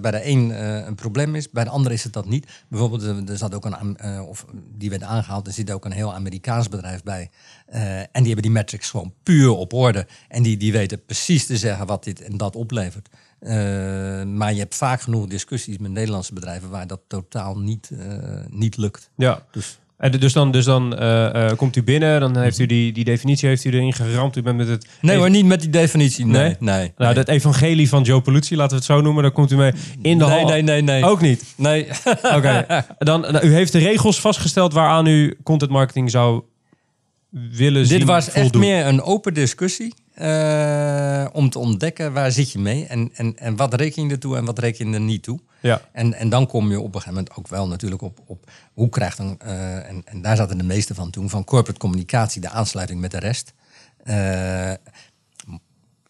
bij de een eh, een probleem is, bij de ander is het dat niet. Bijvoorbeeld, er, zat ook een, of die werd aangehaald, er zit ook een heel Amerikaans bedrijf bij. En die hebben die metrics gewoon puur op orde. En die, die weten precies te zeggen wat dit en dat oplevert. Eh, maar je hebt vaak genoeg discussies met Nederlandse bedrijven waar dat totaal niet, eh, niet lukt. Ja. Dus En dus dan, dus dan eh, komt u binnen, dan heeft u die, die definitie heeft u erin geramd. U bent met het... nee even- hoor, niet met die definitie. Nee, Nee? nee. Nou, nee. dat evangelie van Joe Pollutie, laten we het zo noemen, daar komt u mee in de nee, hal. nee, nee, nee. Ook niet. Nee. Oké. Dan, nou, u heeft de regels vastgesteld waaraan u content marketing zou willen zien Dit was echt meer een open discussie. Eh, om te ontdekken waar zit je mee en, en, en wat reken je er toe en wat reken je er niet toe. Ja. En, en dan kom je op een gegeven moment ook wel natuurlijk op, op hoe krijgt een, eh, en, en daar zaten de meeste van toen, van corporate communicatie, de aansluiting met de rest. Eh,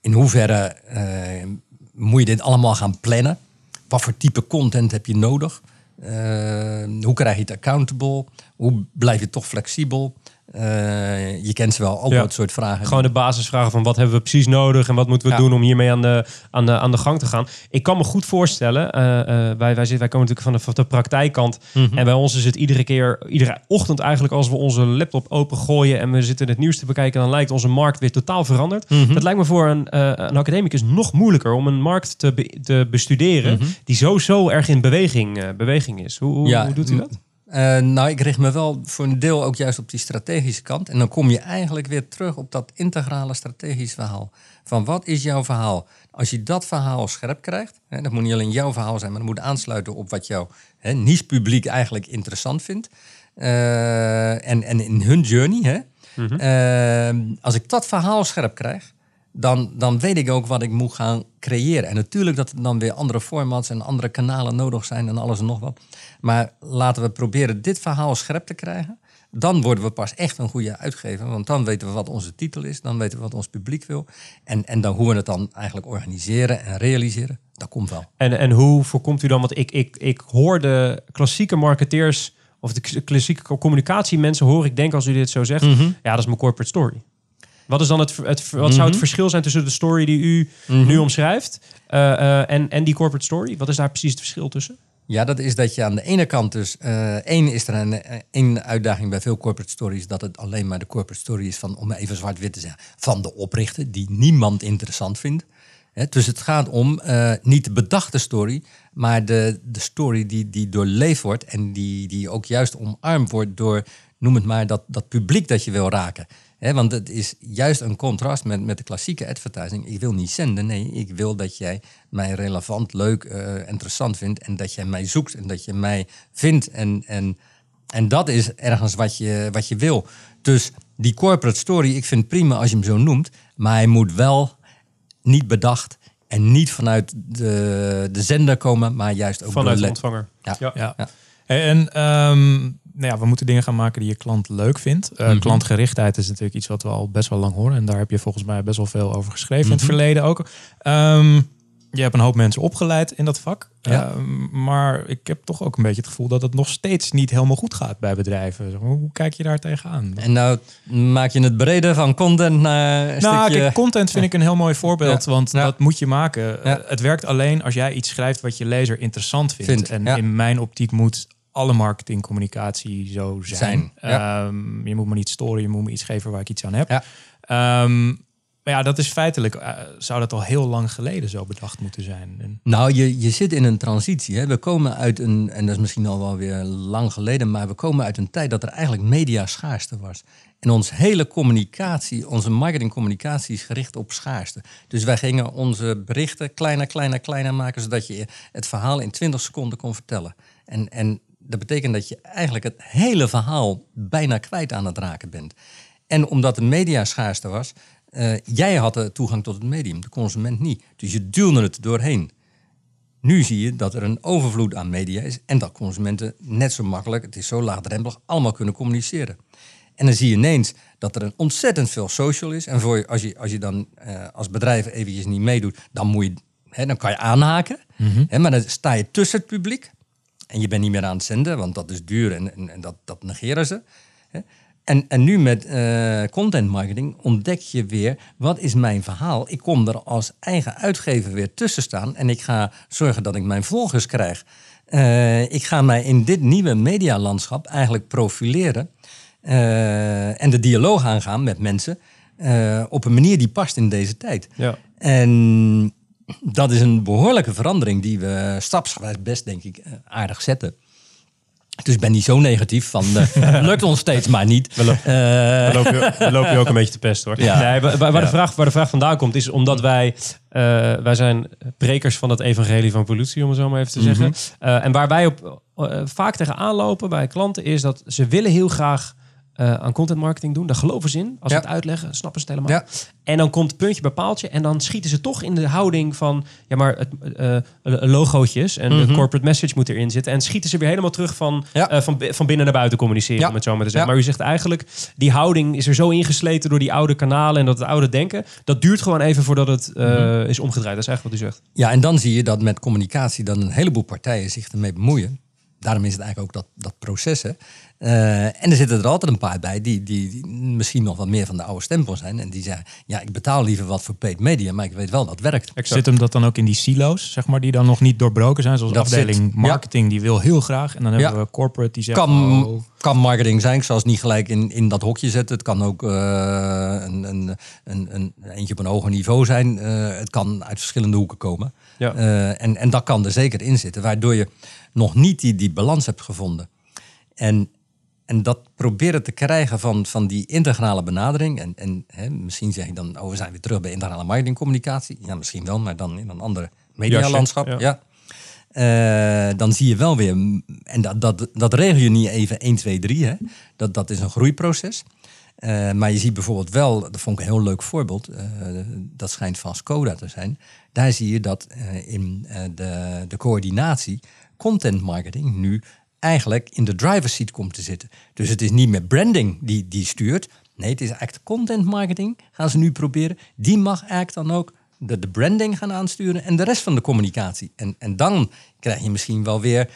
in hoeverre moet je dit allemaal gaan plannen? Wat voor type content heb je nodig? Hoe krijg je het accountable? Hoe blijf je toch flexibel? Eh, je kent ze wel, al Ja. dat soort vragen. Gewoon de basisvragen van wat hebben we precies nodig en wat moeten we Ja. doen om hiermee aan de, aan, de, aan de gang te gaan. Ik kan me goed voorstellen, eh, eh, wij, wij, zitten, wij komen natuurlijk van de, van de praktijkkant. Mhm. En bij ons is het iedere keer, iedere ochtend eigenlijk als we onze laptop opengooien en we zitten het nieuws te bekijken, dan lijkt onze markt weer totaal veranderd. Mhm. Dat lijkt me voor een, een academicus nog moeilijker om een markt te, be- te bestuderen die zo, zo erg in beweging, beweging is. Hoe, hoe, Ja, hoe doet u dat? Eh, nou, ik richt me wel voor een deel ook juist op die strategische kant. En dan kom je eigenlijk weer terug op dat integrale strategisch verhaal. Van wat is jouw verhaal? Als je dat verhaal scherp krijgt, hè, dat moet niet alleen jouw verhaal zijn, maar dat moet aansluiten op wat jouw niche-publiek eigenlijk interessant vindt. Eh, en, en in hun journey, hè, eh, als ik dat verhaal scherp krijg, dan, dan weet ik ook wat ik moet gaan creëren. En natuurlijk dat er dan weer andere formats en andere kanalen nodig zijn en alles en nog wat. Maar laten we proberen dit verhaal scherp te krijgen. Dan worden we pas echt een goede uitgever. Want dan weten we wat onze titel is. Dan weten we wat ons publiek wil. En, en dan hoe we het dan eigenlijk organiseren en realiseren. Dat komt wel. En, en hoe voorkomt u dan, want ik, ik, ik hoor de klassieke marketeers of de klassieke communicatiemensen hoor ik denk als u dit zo zegt, Mhm. ja dat is mijn corporate story. Wat, is dan het, het, wat zou het verschil zijn tussen de story die u Mhm. nu omschrijft eh, eh, en, en die corporate story? Wat is daar precies het verschil tussen? Ja, dat is dat je aan de ene kant dus... eh één is er een, eh, één uitdaging bij veel corporate stories... dat het alleen maar de corporate story is van, om even zwart-wit te zeggen... van de oprichter, die niemand interessant vindt. Dus het gaat om eh, niet de bedachte story... maar de, de story die, die doorleefd wordt... en die, die ook juist omarmd wordt door, noem het maar, dat, dat publiek dat je wil raken. Want het is juist een contrast met, met de klassieke advertising. Ik wil niet zenden, nee, ik wil dat jij mij relevant, leuk, eh, interessant vindt... en dat jij mij zoekt en dat je mij vindt. En, en, en dat is ergens wat je, wat je wil. Dus die corporate story, ik vind het prima als je hem zo noemt... maar hij moet wel niet bedacht en niet vanuit de, de zender komen... maar juist ook Vanuit de ontvanger. Ja. Ja. Ja. Ja. En ehm, nou ja, we moeten dingen gaan maken die je klant leuk vindt. Eh, Mhm. Klantgerichtheid is natuurlijk iets wat we al best wel lang horen. En daar heb je volgens mij best wel veel over geschreven in het Mhm. verleden ook. Ehm, je hebt een hoop mensen opgeleid in dat vak. Ja. Ehm, maar ik heb toch ook een beetje het gevoel dat het nog steeds niet helemaal goed gaat bij bedrijven. Hoe kijk je daar tegenaan? En nou maak je het breder van content naar een Nou, stukje... kijk, content vind ik een heel mooi voorbeeld, Ja. want dat moet je maken. Eh, Het werkt alleen als jij iets schrijft wat je lezer interessant vindt. En in mijn optiek moet alle marketingcommunicatie zo zijn. Zijn, ja. Ehm, je moet me niet storen, je moet me iets geven waar ik iets aan heb. Ja. Ehm, maar ja, dat is feitelijk, eh, zou dat al heel lang geleden zo bedacht moeten zijn. En, Nou, je, je zit in een transitie. Hè. We komen uit een, en dat is misschien al wel weer lang geleden, maar we komen uit een tijd dat er eigenlijk media schaarste was. En onze hele communicatie, onze marketingcommunicatie is gericht op schaarste. Dus wij gingen onze berichten kleiner, kleiner, kleiner maken, zodat je het verhaal in 20 seconden kon vertellen. En, en dat betekent dat je eigenlijk het hele verhaal bijna kwijt aan het raken bent. En omdat de media schaarste was, eh, jij had de toegang tot het medium, de consument niet. Dus je duwde het doorheen. Nu zie je dat er een overvloed aan media is en dat consumenten net zo makkelijk, het is zo laagdrempelig, allemaal kunnen communiceren. En dan zie je ineens dat er een ontzettend veel social is. En voor je, als, je, als je dan eh, als bedrijf eventjes niet meedoet, dan, moet je, hè, dan kan je aanhaken. Hè, maar dan sta je tussen het publiek. En je bent niet meer aan het zenden, want dat is duur en, en, en dat, dat negeren ze. En, en nu met eh, content marketing ontdek je weer, wat is mijn verhaal? Ik kom er als eigen uitgever weer tussen staan en ik ga zorgen dat ik mijn volgers krijg. Eh, ik ga mij in dit nieuwe medialandschap eigenlijk profileren eh, en de dialoog aangaan met mensen op een manier die past in deze tijd. Ja. En dat is een behoorlijke verandering die we stapsgewijs best, denk ik, eh, aardig zetten. Dus ik ben niet zo negatief van, eh, lukt ons steeds maar niet. We, lo- Eh, we lopen, je- we lopen je ook een beetje te pest hoor. Ja. Nee, waar, waar, de vraag, waar de vraag vandaan komt is omdat wij, eh, wij zijn prekers van het evangelie van politie, om het zo maar even te zeggen. Mhm. Eh, en waar wij op, eh, vaak tegenaan lopen bij klanten is dat ze willen heel graag eh, aan content marketing doen. Daar geloven ze in. Als Ja. ze het uitleggen, snappen ze het helemaal. Ja. En dan komt puntje bij paaltje. En dan schieten ze toch in de houding van... Ja, maar het, eh, logootjes en de Mhm. corporate message moet erin zitten. En schieten ze weer helemaal terug van, Ja. van, van binnen naar buiten communiceren. Om het zo maar te zeggen. Ja. Maar u zegt eigenlijk... Die houding is er zo ingesleten door die oude kanalen... en dat het oude denken. Dat duurt gewoon even voordat het Mhm. is omgedraaid. Dat is eigenlijk wat u zegt. Ja, en dan zie je dat met communicatie dan een heleboel partijen zich ermee bemoeien. Daarom is het eigenlijk ook dat, dat proces. hè. Eh, en er zitten er altijd een paar bij die, die, die misschien nog wat meer van de oude stempel zijn. En die zeggen, ja, ik betaal liever wat voor paid media, maar ik weet wel dat werkt. Zit hem dat dan ook in die silo's, zeg maar, die dan nog niet doorbroken zijn? Zoals Dat afdeling zit- ja. marketing, die wil heel graag. En dan hebben Ja. we corporate die zegt... Kan, oh, kan marketing zijn. Ik zal het niet gelijk in, in dat hokje zetten. Het kan ook eh, een, een, een, een, eentje op een hoger niveau zijn. Eh, het kan uit verschillende hoeken komen. Ja. Eh, en, en dat kan er zeker in zitten, waardoor je nog niet die, die balans hebt gevonden. En, en dat proberen te krijgen van, van die integrale benadering. En, en hè, misschien zeg ik dan, oh, we zijn weer terug bij integrale marketingcommunicatie. Ja, misschien wel, maar dan in een andere medialandschap. Jasje, ja. Eh, dan zie je wel weer, en dat, dat, dat regel je niet even 1, 2, 3. Hè. Dat, dat is een groeiproces. Eh, maar je ziet bijvoorbeeld wel, dat vond ik een heel leuk voorbeeld, eh, dat schijnt van Skoda te zijn. Daar zie je dat in de, de coördinatie content marketing nu eigenlijk in de driver's seat komt te zitten. Dus het is niet meer branding die, die stuurt. Nee, het is echt content marketing gaan ze nu proberen. Die mag eigenlijk dan ook de, de branding gaan aansturen en de rest van de communicatie. En, en dan krijg je misschien wel weer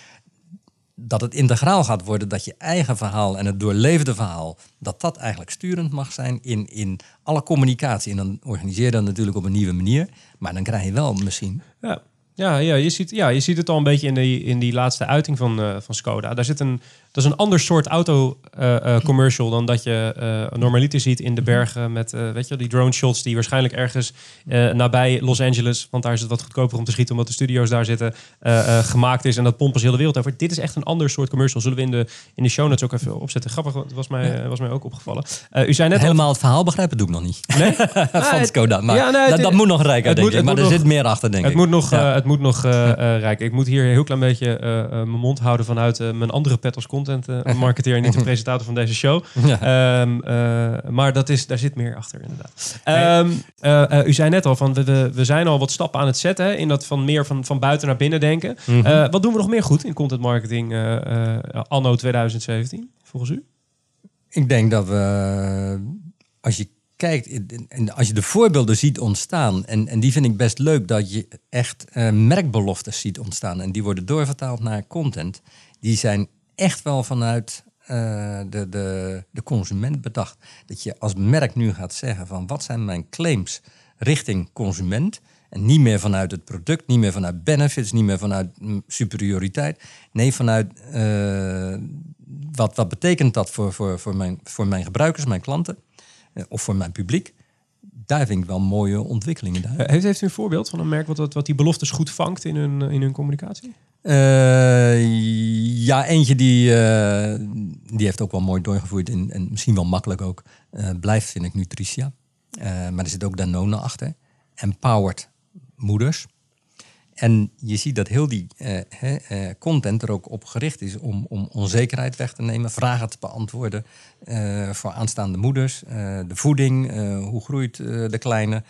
dat het integraal gaat worden, dat je eigen verhaal en het doorleefde verhaal, dat dat eigenlijk sturend mag zijn in, in alle communicatie. En dan organiseer je dat natuurlijk op een nieuwe manier, maar dan krijg je wel misschien. Ja. Ja, ja, je ziet, ja, je ziet het al een beetje in die, in die laatste uiting van, eh, van Skoda. Daar zit een, dat is een ander soort auto-commercial dan dat je eh normaliter ziet in de bergen met eh, weet je, die drone shots die waarschijnlijk ergens eh, nabij Los Angeles, want daar is het wat goedkoper om te schieten omdat de studio's daar zitten, eh, eh, gemaakt is. En dat pompen ze heel de wereld over. Dit is echt een ander soort commercial. Zullen we in de, in de show notes ook even opzetten. Grappig, het was mij, eh, was mij ook opgevallen. Eh, u zei net al... Helemaal het verhaal begrijpen doe ik nog niet. Nee? van het- Skoda. Maar ja, nee, het- dat, dat moet nog rijker, het denk moet- ik. het Maar er nog- zit meer achter, denk Het ik. moet nog, Ja. Moet nog eh, eh, rijken. Ik moet hier een heel klein beetje eh, mijn mond houden vanuit mijn andere pet als content marketeer en niet de presentator van deze show. Ehm, eh, maar dat is, daar zit meer achter, inderdaad. Ehm, eh, eh, u zei net al van we, we, zijn al wat stappen aan het zetten hè, in dat van meer van, van buiten naar binnen denken. Mhm. Wat doen we nog meer goed in content marketing anno 2017, volgens u? Ik denk dat we, als je kijkt en als je de voorbeelden ziet ontstaan, en, en die vind ik best leuk, dat je echt eh, merkbeloftes ziet ontstaan en die worden doorvertaald naar content, die zijn echt wel vanuit eh, de, de, de consument bedacht. Dat je als merk nu gaat zeggen van wat zijn mijn claims richting consument. En niet meer vanuit het product, niet meer vanuit benefits, niet meer vanuit mm, superioriteit. Nee, vanuit eh, wat, wat betekent dat voor, voor, voor, mijn, voor mijn gebruikers, mijn klanten of voor mijn publiek. Daar vind ik wel mooie ontwikkelingen. Daar. Eh, heeft, heeft u een voorbeeld van een merk wat, wat, die beloftes goed vangt in hun, in hun communicatie? Eh, ja, eentje die, eh, die heeft ook wel mooi doorgevoerd en, en misschien wel makkelijk ook. eh, blijft, vind ik, Nutritia. Eh, maar er zit ook Danone achter. Empowered moeders. En je ziet dat heel die eh, eh, content er ook op gericht is om, om onzekerheid weg te nemen, vragen te beantwoorden eh, voor aanstaande moeders. de voeding, hoe groeit de kleine.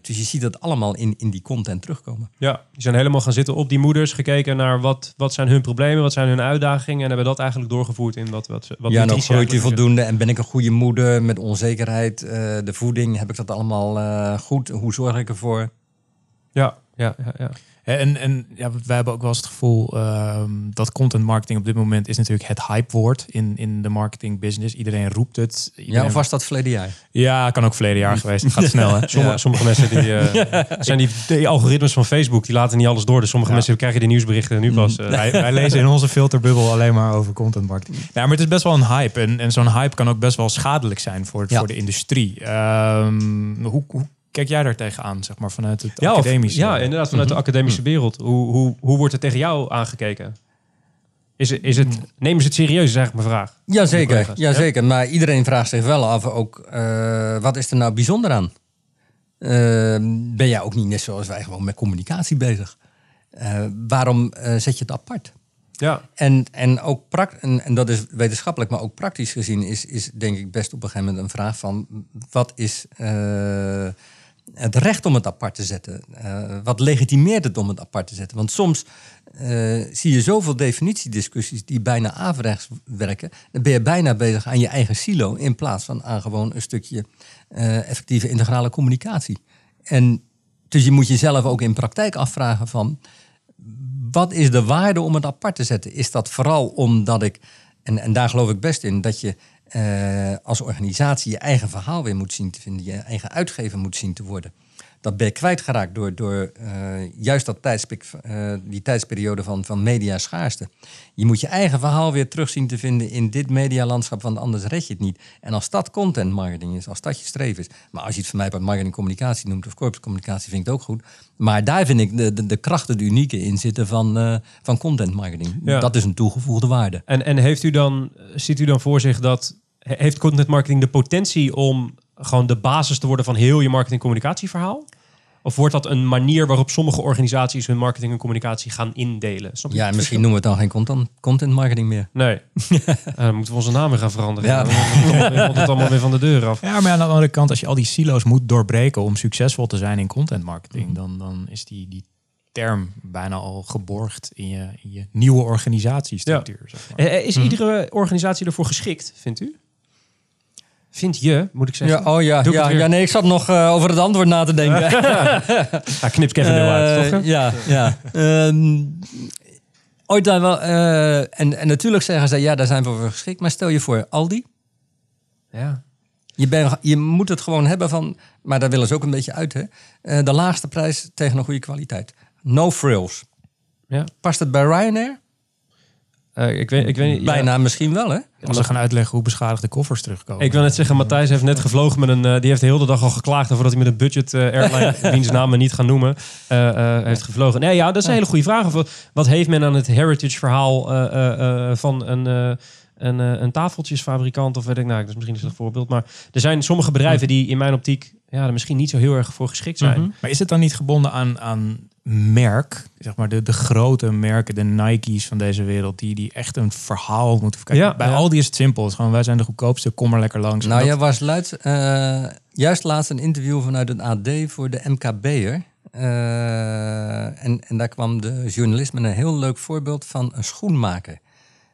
Dus je ziet dat allemaal in, in die content terugkomen. Ja, die zijn helemaal gaan zitten op die moeders, gekeken naar wat, wat zijn hun problemen, wat zijn hun uitdagingen en hebben dat eigenlijk doorgevoerd in wat, wat, wat ja, nou groeit je voldoende en ben ik een goede moeder met onzekerheid, de voeding, heb ik dat allemaal goed? Hoe zorg ik ervoor? Ja, ja, ja, ja. En, en ja, wij hebben ook wel eens het gevoel ehm, dat content marketing op dit moment is natuurlijk het hypewoord in, in de marketing business. Iedereen roept het. Ja, of was dat verleden jaar? Ja, kan ook verleden jaar geweest. Het gaat snel, hè? Sommige, sommige mensen die, eh, zijn die, die algoritmes van Facebook, die laten niet alles door. Dus sommige Ja. mensen krijgen die nieuwsberichten nu pas. eh, wij, wij lezen in onze filterbubbel alleen maar over content marketing. Ja, maar het is best wel een hype. En, en zo'n hype kan ook best wel schadelijk zijn voor, Ja. voor de industrie. Ehm, hoe, hoe kijk jij daar tegenaan, zeg maar, vanuit het ja, of- academische? ja, inderdaad, vanuit de academische wereld. Hoe, hoe, hoe wordt er tegen jou aangekeken? Is het, is het, nemen ze het serieus, is eigenlijk mijn vraag. Jazeker, collega's, ja, zeker. Maar iedereen vraagt zich wel af ook, eh, wat is er nou bijzonder aan? Eh, ben jij ook niet net zoals wij gewoon met communicatie bezig? Eh, waarom eh, zet je het apart? Ja. En, en ook pract en, en dat is wetenschappelijk, maar ook praktisch gezien, is, is denk ik best op een gegeven moment een vraag van wat is eh, het recht om het apart te zetten? Eh, wat legitimeert het om het apart te zetten? Want soms eh, zie je zoveel definitiediscussies die bijna averechts werken. Dan ben je bijna bezig aan je eigen silo in plaats van aan gewoon een stukje eh, effectieve integrale communicatie. En dus je moet jezelf ook in praktijk afvragen van wat is de waarde om het apart te zetten? Is dat vooral omdat ik, en, en daar geloof ik best in, dat je als organisatie je eigen verhaal weer moet zien te vinden, je eigen uitgever moet zien te worden. Dat ben je kwijtgeraakt door, door eh, juist dat tijdspik, eh, die tijdsperiode van, van media schaarste. Je moet je eigen verhaal weer terug zien te vinden in dit medialandschap, want anders red je het niet. En als dat content marketing is, als dat je streven is. Maar als je het van mij bij marketing communicatie noemt of corporate communicatie, vind ik het ook goed. Maar daar vind ik de, de, de krachten, de unieke in zitten van, eh, van content marketing. Ja. Dat is een toegevoegde waarde. En, en heeft u dan, ziet u dan voor zich dat, he- heeft content marketing de potentie om gewoon de basis te worden van heel je marketing communicatieverhaal? Of wordt dat een manier waarop sommige organisaties hun marketing en communicatie gaan indelen? Snap Ja, misschien noemen we het dan geen content, content marketing meer. Nee. Eh, dan moeten we onze namen gaan veranderen. Ja. Dan komt het allemaal weer van de deur af. Ja, maar aan de andere kant, als je al die silo's moet doorbreken om succesvol te zijn in content marketing, dan, dan is die, die term bijna al geborgd in je, in je nieuwe organisatiestructuur. Zeg maar. Eh, eh, Is iedere organisatie ervoor geschikt, vindt u? Vind je, moet ik zeggen. Ja, oh ja, Doe ja, ja, nee, ik zat nog eh, over het antwoord na te denken. Ja, knip Kevin er wel uit, Eh, toch? hè? Ja, ja. Ehm, ooit daar wel. eh, en, en natuurlijk zeggen ze, ja, daar zijn we voor geschikt. Maar stel je voor, Aldi. Ja. Je, ben, je moet het gewoon hebben van, maar daar willen ze ook een beetje uit, hè? Eh, de laagste prijs tegen een goede kwaliteit. No frills. ja. Past het bij Ryanair? Eh, ik, weet, ik weet ja. Bijna misschien wel, hè? Als ze gaan uitleggen hoe beschadigde koffers terugkomen. Ik wil net zeggen, Matthijs heeft net gevlogen met een. eh, die heeft de hele dag al geklaagd over dat hij met een budget eh, airline, wiens naam we niet gaan noemen, eh, eh, heeft gevlogen. Nee, ja, dat is een hele goede vraag. Of, wat- heeft men aan het heritage verhaal eh, eh, eh, van een. eh, een, eh, een tafeltjesfabrikant of weet ik nou, dat is misschien een slecht voorbeeld. Maar er zijn sommige bedrijven die in mijn optiek ja, er misschien niet zo heel erg voor geschikt zijn. Mhm. Maar is het dan niet gebonden aan, aan merk? Zeg maar de, de grote merken, de Nike's van deze wereld, die, die echt een verhaal moeten verkijken. Ja, Bij ja. Aldi is het simpel. Het is gewoon, wij zijn de goedkoopste, kom maar lekker langs. Nou, jij dat- was luid, eh, juist laatst een interview vanuit het AD voor de MKB'er. Eh en, en daar kwam de journalist met een heel leuk voorbeeld van een schoenmaker.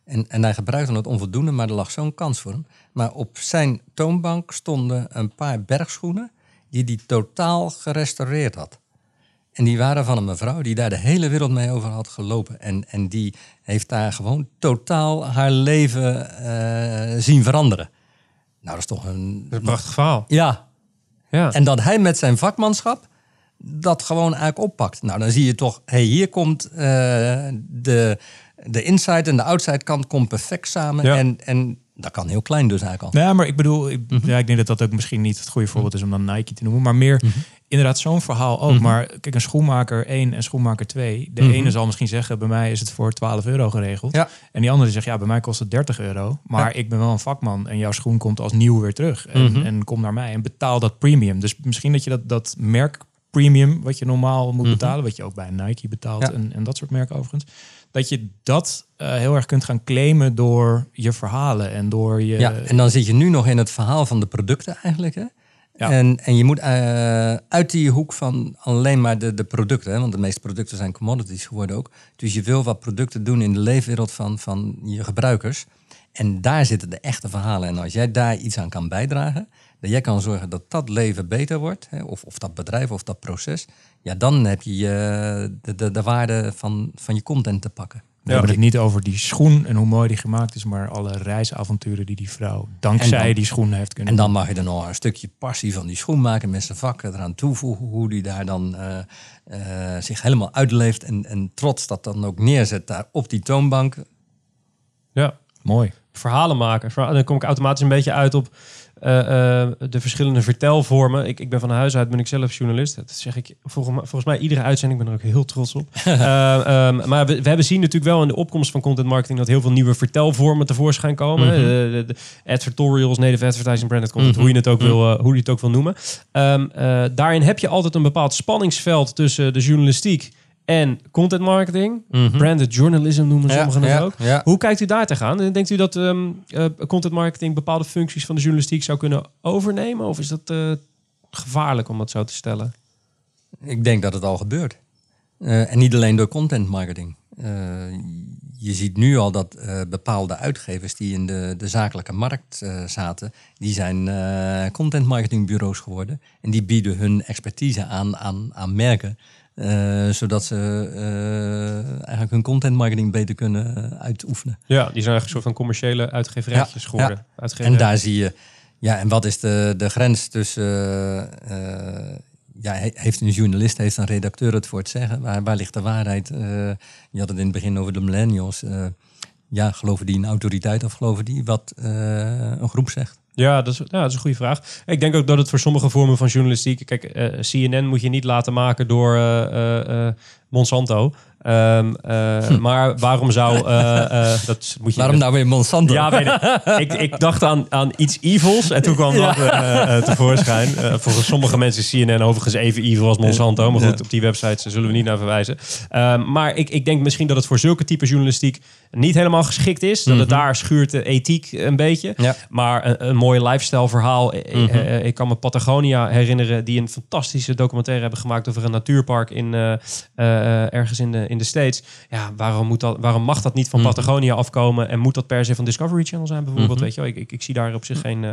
En, en hij gebruikte het onvoldoende, maar er lag zo'n kans voor hem. Maar op zijn toonbank stonden een paar bergschoenen die hij totaal gerestaureerd had. En die waren van een mevrouw die daar de hele wereld mee over had gelopen. En, en die heeft daar gewoon totaal haar leven eh, zien veranderen. Nou, dat is toch een... Dat is een prachtig verhaal. Ja, Ja. en dat hij met zijn vakmanschap dat gewoon eigenlijk oppakt. Nou, dan zie je toch, hey, hier komt eh, de, de inside en de outside kant komt perfect samen. Ja. En, en dat kan heel klein dus eigenlijk al. Ja, maar ik bedoel, ik, Mhm. ja, ik denk dat dat ook misschien niet het goede voorbeeld is om dan Nike te noemen. Maar meer Mhm. Inderdaad zo'n verhaal ook. Maar kijk, een schoenmaker 1 en schoenmaker 2. De ene zal misschien zeggen, bij mij is het voor 12 euro geregeld. Mhm. Ja. En die andere zegt, ja, bij mij kost het 30 euro. Maar ik ben wel een vakman en jouw schoen komt als nieuw weer terug. En, Mhm. en kom naar mij en betaal dat premium. Dus misschien dat je dat, dat merk premium, wat je normaal moet betalen, wat je ook bij Nike betaalt Mhm. Ja. en, en dat soort merken overigens. Dat je dat eh, heel erg kunt gaan claimen door je verhalen en door je... Ja, en dan zit je nu nog in het verhaal van de producten eigenlijk. Hè? En, en je moet eh, uit die hoek van alleen maar de, de producten, hè? want de meeste producten zijn commodities geworden ook. Dus je wil wat producten doen in de leefwereld van, van je gebruikers. En daar zitten de echte verhalen. En als jij daar iets aan kan bijdragen, dat jij kan zorgen dat dat leven beter wordt, hè? Of, of dat bedrijf of dat proces, ja, dan heb je de, de, de waarde van, van je content te pakken. We hebben het niet over die schoen en hoe mooi die gemaakt is, maar alle reisavonturen die die vrouw dankzij dan- die schoen heeft kunnen En dan mag je er nog een stukje passie van die schoenmaker met zijn vakken eraan toevoegen. Hoe die daar dan eh, eh, zich helemaal uitleeft en, en trots dat dan ook neerzet daar op die toonbank. ja. Mooi. Verhalen maken. Dan kom ik automatisch een beetje uit op eh, eh, de verschillende vertelvormen. Ik, ik ben van huis uit ben ik zelf journalist. Dat zeg ik volgens mij, volgens mij iedere uitzending. Ik ben er ook heel trots op. Eh, ehm, maar we, we hebben zien natuurlijk wel in de opkomst van content marketing dat heel veel nieuwe vertelvormen tevoorschijn komen. Mhm. Eh, de, de advertorials, native advertising, branded content, Mhm. hoe je het ook wil, eh, hoe je het ook wil noemen. Ehm, eh, daarin heb je altijd een bepaald spanningsveld tussen de journalistiek en content marketing. Mhm. Branded journalism noemen Ja, sommigen het ja, ook. ja. Hoe kijkt u daar tegenaan? En Denkt u dat ehm, eh, content marketing bepaalde functies van de journalistiek zou kunnen overnemen? Of is dat eh, gevaarlijk om dat zo te stellen? Ik denk dat het al gebeurt. Eh, en niet alleen door content marketing. Je ziet nu al dat bepaalde uitgevers die in de, de zakelijke markt zaten, die zijn content marketingbureaus geworden. En die bieden hun expertise aan, aan, aan merken. Eh, zodat ze eh, eigenlijk hun content marketing beter kunnen uitoefenen. Ja, die zijn eigenlijk een soort van commerciële uitgeverijtjes Ja, geworden. En Uitgeverij. daar zie je, ja, en wat is de, de grens tussen, eh, ja, he- heeft een journalist, heeft een redacteur het voor het zeggen? Waar, waar ligt de waarheid? Je had het in het begin over de millennials. Ja, geloven die in autoriteit of geloven die wat een groep zegt? Ja, dat is, ja, dat is een goede vraag. Ik denk ook dat het voor sommige vormen van journalistiek... Kijk, eh, CNN moet je niet laten maken door eh, eh, Monsanto. Ehm, eh, Maar waarom zou... eh, eh, dat moet je, Waarom nou weer Monsanto? Ja, weet ik. ik. Ik dacht aan, aan iets evils en toen kwam dat tevoorschijn. Volgens sommige mensen is CNN overigens even evil als Monsanto. Maar goed, op die websites zullen we niet naar verwijzen. Ehm, maar ik, ik denk misschien dat het voor zulke type journalistiek niet helemaal geschikt is. Dat het daar schuurt de ethiek een beetje. Ja. Maar een, een mooi lifestyle verhaal. Eh, Ik kan me Patagonia herinneren, die een fantastische documentaire hebben gemaakt over een natuurpark in, ergens in de, in de States. Ja, waarom, moet dat, waarom mag dat niet van Patagonia afkomen en moet dat per se van Discovery Channel zijn bijvoorbeeld? Weet je wel? Ik, ik, ik zie daar op zich geen, eh,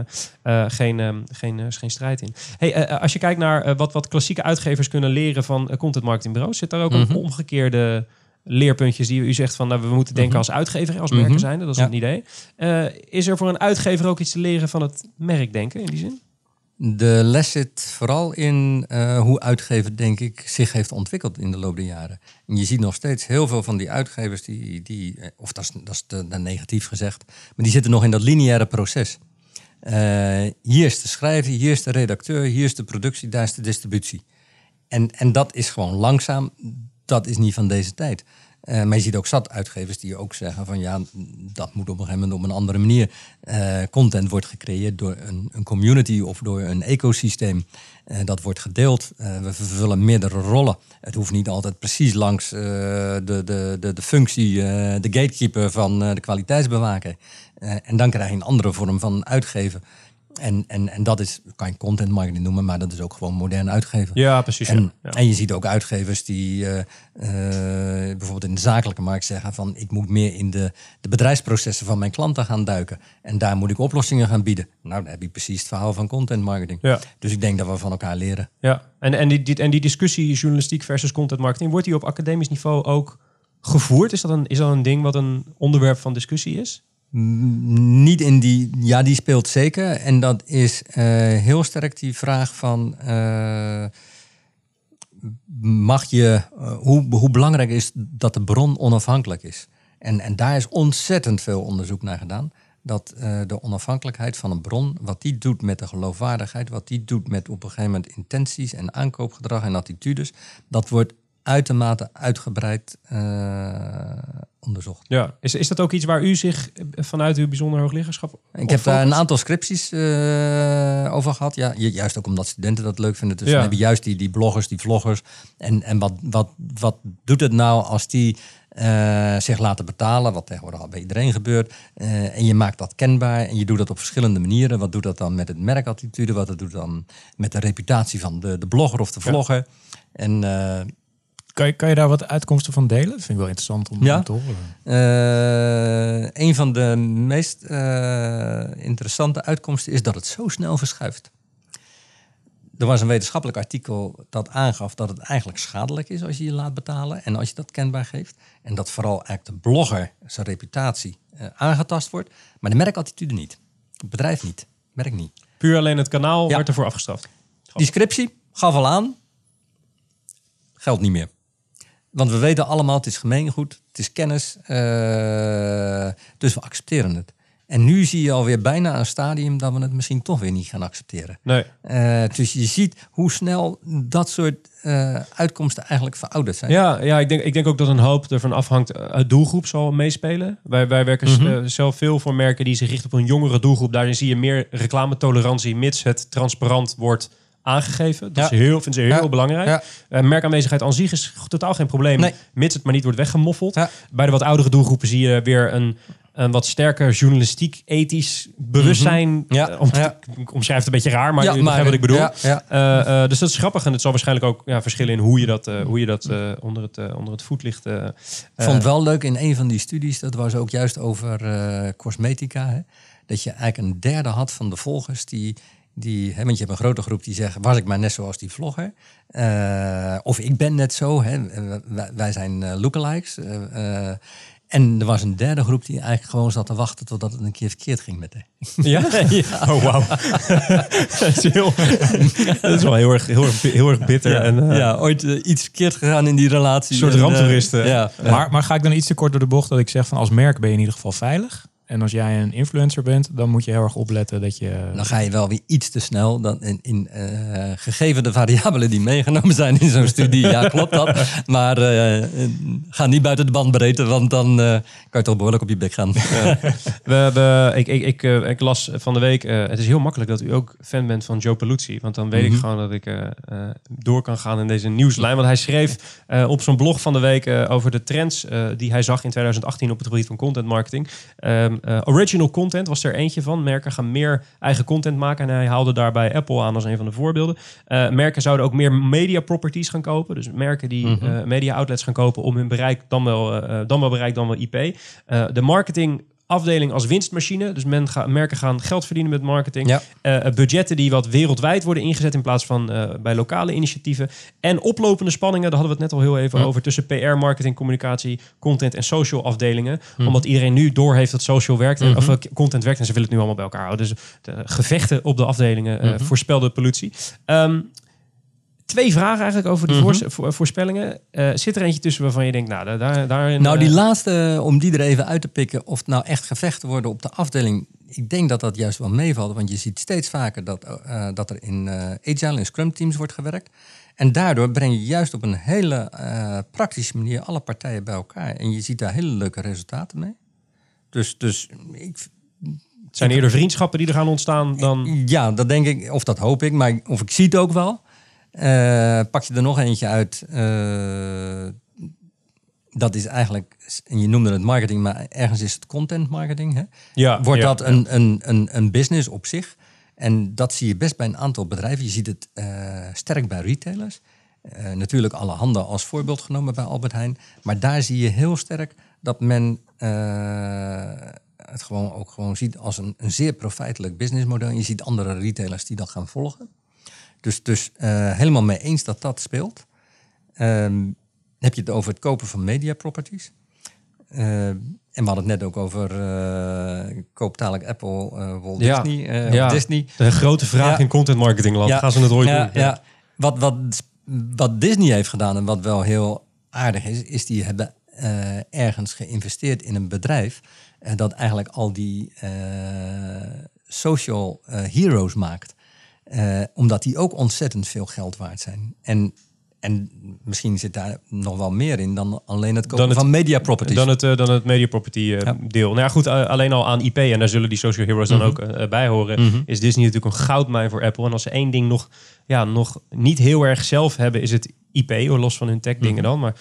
eh, geen, ehm, geen, eh, geen strijd in. Hey, als je kijkt naar wat, wat klassieke uitgevers kunnen leren van content marketingbureaus, zit daar ook een omgekeerde leerpuntjes die u zegt van nou, we moeten denken als uitgever, als merken Mhm. zijn. Dat is Ja. een idee. Is er voor een uitgever ook iets te leren van het merkdenken in die zin? De les zit vooral in eh, hoe uitgever, denk ik, zich heeft ontwikkeld in de loop der jaren. En je ziet nog steeds heel veel van die uitgevers, die, die eh, of dat is, dat is negatief gezegd, maar die zitten nog in dat lineaire proces. Eh, hier is de schrijver, hier is de redacteur, hier is de productie, daar is de distributie. En, en dat is gewoon langzaam, dat is niet van deze tijd. Eh, maar je ziet ook zat uitgevers die ook zeggen van ja, dat moet op een gegeven moment op een andere manier. Eh, content wordt gecreëerd door een, een community of door een ecosysteem. Eh, dat wordt gedeeld. We vervullen meerdere rollen. Het hoeft niet altijd precies langs de, de, de, de functie, de gatekeeper van de kwaliteitsbewaker. En dan krijg je een andere vorm van uitgeven. En, en, en dat is, kan je content marketing noemen, maar dat is ook gewoon modern uitgeven. Ja, precies. En, ja. Ja. en je ziet ook uitgevers die eh, eh, bijvoorbeeld in de zakelijke markt zeggen van ik moet meer in de, de bedrijfsprocessen van mijn klanten gaan duiken. En daar moet ik oplossingen gaan bieden. Nou, dan heb je precies het verhaal van content marketing. Ja. Dus ik denk dat we van elkaar leren. Ja, en, en, die, die, en die discussie journalistiek versus content marketing, wordt die op academisch niveau ook gevoerd? Is dat een, is dat een ding wat een onderwerp van discussie is? Niet in die, ja, die speelt zeker. En dat is eh, heel sterk die vraag van, eh, mag je, eh, hoe, hoe belangrijk is dat de bron onafhankelijk is? En, en daar is ontzettend veel onderzoek naar gedaan. Dat de onafhankelijkheid van een bron, wat die doet met de geloofwaardigheid, wat die doet met op een gegeven moment intenties en aankoopgedrag en attitudes, dat wordt uitermate uitgebreid eh, onderzocht. Ja. Is, is dat ook iets waar u zich eh, vanuit uw bijzonder hoogliggerschap Ik heb daar een focust? aantal scripties eh, over gehad. Ja, ju- juist ook omdat studenten dat leuk vinden. Dus Ja. dan heb je juist die, die bloggers, die vloggers. En, en wat, wat, wat doet het nou als die eh, zich laten betalen? Wat tegenwoordig al bij iedereen gebeurt. Eh, en je maakt dat kenbaar. En je doet dat op verschillende manieren. Wat doet dat dan met het merkattitude? Wat doet dat dan met de reputatie van de, de blogger of de vlogger? En eh, Kan je, kan je daar wat uitkomsten van delen? Dat vind ik wel interessant om, Ja. te horen. Eh, een van de meest eh, interessante uitkomsten is dat het zo snel verschuift. Er was een wetenschappelijk artikel dat aangaf dat het eigenlijk schadelijk is als je je laat betalen en als je dat kenbaar geeft. En dat vooral eigenlijk de blogger zijn reputatie eh, aangetast wordt, maar de merkattitude niet. Het bedrijf niet, merk niet. Puur alleen het kanaal Ja. wordt ervoor afgestraft. Die scriptie gaf al aan, geldt niet meer. Want we weten allemaal, het is gemeengoed, het is kennis, eh, dus we accepteren het. En nu zie je alweer bijna een stadium dat we het misschien toch weer niet gaan accepteren. Nee. Eh, dus je ziet hoe snel dat soort eh, uitkomsten eigenlijk verouderd zijn. Ja, ja ik, denk, ik denk ook dat een hoop ervan afhangt. Het doelgroep zal meespelen. Wij, wij werken Mhm. zelf veel voor merken die zich richten op een jongere doelgroep. Daarin zie je meer reclametolerantie, mits het transparant wordt aangegeven. Dat Ja. is heel, vinden ze heel Ja. belangrijk. Ja. Eh, merkaanwezigheid aan zich is totaal geen probleem, Nee. mits het maar niet wordt weggemoffeld. Bij de wat oudere doelgroepen zie je weer een, een wat sterker journalistiek, ethisch bewustzijn. Ja. Eh, om, Ja. Ik omschrijf het een beetje raar, maar Ja, jullie begrijpen wat ik bedoel. Ja, ja. Eh, dus dat is grappig en het zal waarschijnlijk ook ja, verschillen in hoe je dat, hoe je dat onder, het, onder het voetlicht. Ik vond het wel leuk in een van die studies, dat was ook juist over cosmetica. Hè? Dat je eigenlijk een derde had van de volgers die, die hè, want je hebt een grote groep die zeggen, was ik maar net zoals die vlogger? Eh, of ik ben net zo, hè? Wij, wij zijn eh, lookalikes. eh, eh, en er was een derde groep die eigenlijk gewoon zat te wachten totdat het een keer verkeerd ging met haar. Ja? Oh, wauw. dat, is heel, dat is wel heel erg, heel erg, heel erg bitter. Ja, en, ja, ooit iets verkeerd gegaan in die relatie. Een soort En, ramptoeristen. ja, Maar, maar ga ik dan iets te kort door de bocht dat ik zeg van als merk ben je in ieder geval veilig. En als jij een influencer bent, dan moet je heel erg opletten dat je... Dan ga je wel weer iets te snel. Dan in, in, eh, gegeven de variabelen die meegenomen zijn in zo'n studie, ja, klopt dat. Maar eh, ga niet buiten de bandbreedte, want dan eh, kan je toch behoorlijk op je bek gaan. We hebben, ik, ik, ik, ik las van de week, het is heel makkelijk dat u ook fan bent van Joe Paluzzi. Want dan weet ik gewoon dat ik door kan gaan in deze nieuwslijn. Want hij schreef eh, op zo'n blog van de week over de trends eh, die hij zag in 2018 op het gebied van content marketing. Ehm, eh, original content was er eentje van. Merken gaan meer eigen content maken. En hij haalde daarbij Apple aan als een van de voorbeelden. Eh, merken zouden ook meer media properties gaan kopen. Dus merken die eh, media outlets gaan kopen om hun bereik dan wel, dan wel bereik, dan wel IP. De marketing afdeling als winstmachine. Dus men ga, merken gaan geld verdienen met marketing. Ja. Eh, eh, budgetten die wat wereldwijd worden ingezet in plaats van eh, bij lokale initiatieven. En oplopende spanningen, daar hadden we het net al heel even over, tussen PR, marketing, communicatie, content en social afdelingen. Omdat iedereen nu doorheeft dat social werkt, en, of eh, content werkt en ze willen het nu allemaal bij elkaar houden. Dus de gevechten op de afdelingen eh, voorspelde pollutie. Ehm, Twee vragen eigenlijk over die voor- voorspellingen. Eh, zit er eentje tussen waarvan je denkt, nou, daar, daar, daarin... nou, die eh, laatste, om die er even uit te pikken, of het nou echt gevechten worden op de afdeling. Ik denk dat dat juist wel meevalt, want je ziet steeds vaker dat, eh, dat er in eh, agile en scrum teams wordt gewerkt. En daardoor breng je juist op een hele eh, praktische manier alle partijen bij elkaar. En je ziet daar hele leuke resultaten mee. Dus, dus ik, Het zijn eerder vriendschappen die er gaan ontstaan dan... Ja, dat denk ik, of dat hoop ik, maar of ik zie het ook wel. Eh, pak je er nog eentje uit. eh, dat is eigenlijk, en je noemde het marketing, maar ergens is het content marketing. Hè? Ja, Wordt ja, dat een, een, een, een business op zich? En dat zie je best bij een aantal bedrijven. Je ziet het eh, sterk bij retailers. Natuurlijk alle handen als voorbeeld genomen bij Albert Heijn. Maar daar zie je heel sterk dat men het gewoon ook gewoon ziet als een, een zeer profijtelijk businessmodel. En je ziet andere retailers die dat gaan volgen. Dus, dus eh, helemaal mee eens dat dat speelt. Ehm, heb je het over het kopen van media properties. Eh, en we hadden het net ook over uh, koop dadelijk Apple, uh, Walt Ja. Disney. eh, Ja. of Disney. De grote vraag Ja. in content marketingland. Gaan ze het ooit ja, doen? Ja. Wat, wat, wat Disney heeft gedaan en wat wel heel aardig is, is die hebben eh, ergens geïnvesteerd in een bedrijf eh, dat eigenlijk al die eh, social eh, heroes maakt. Eh, omdat die ook ontzettend veel geld waard zijn. En, en misschien zit daar nog wel meer in dan alleen het kopen het- van media properties. Dan het, eh, dan het media property eh, Ja. deel. Nou ja, goed, eh, alleen al aan IP, en daar zullen die social heroes dan Mhm. ook bij horen, is Disney natuurlijk een goudmijn voor Apple. En als ze één ding nog, ja, nog niet heel erg zelf hebben, is het IP, hoor, los van hun tech Mhm. dingen dan. Maar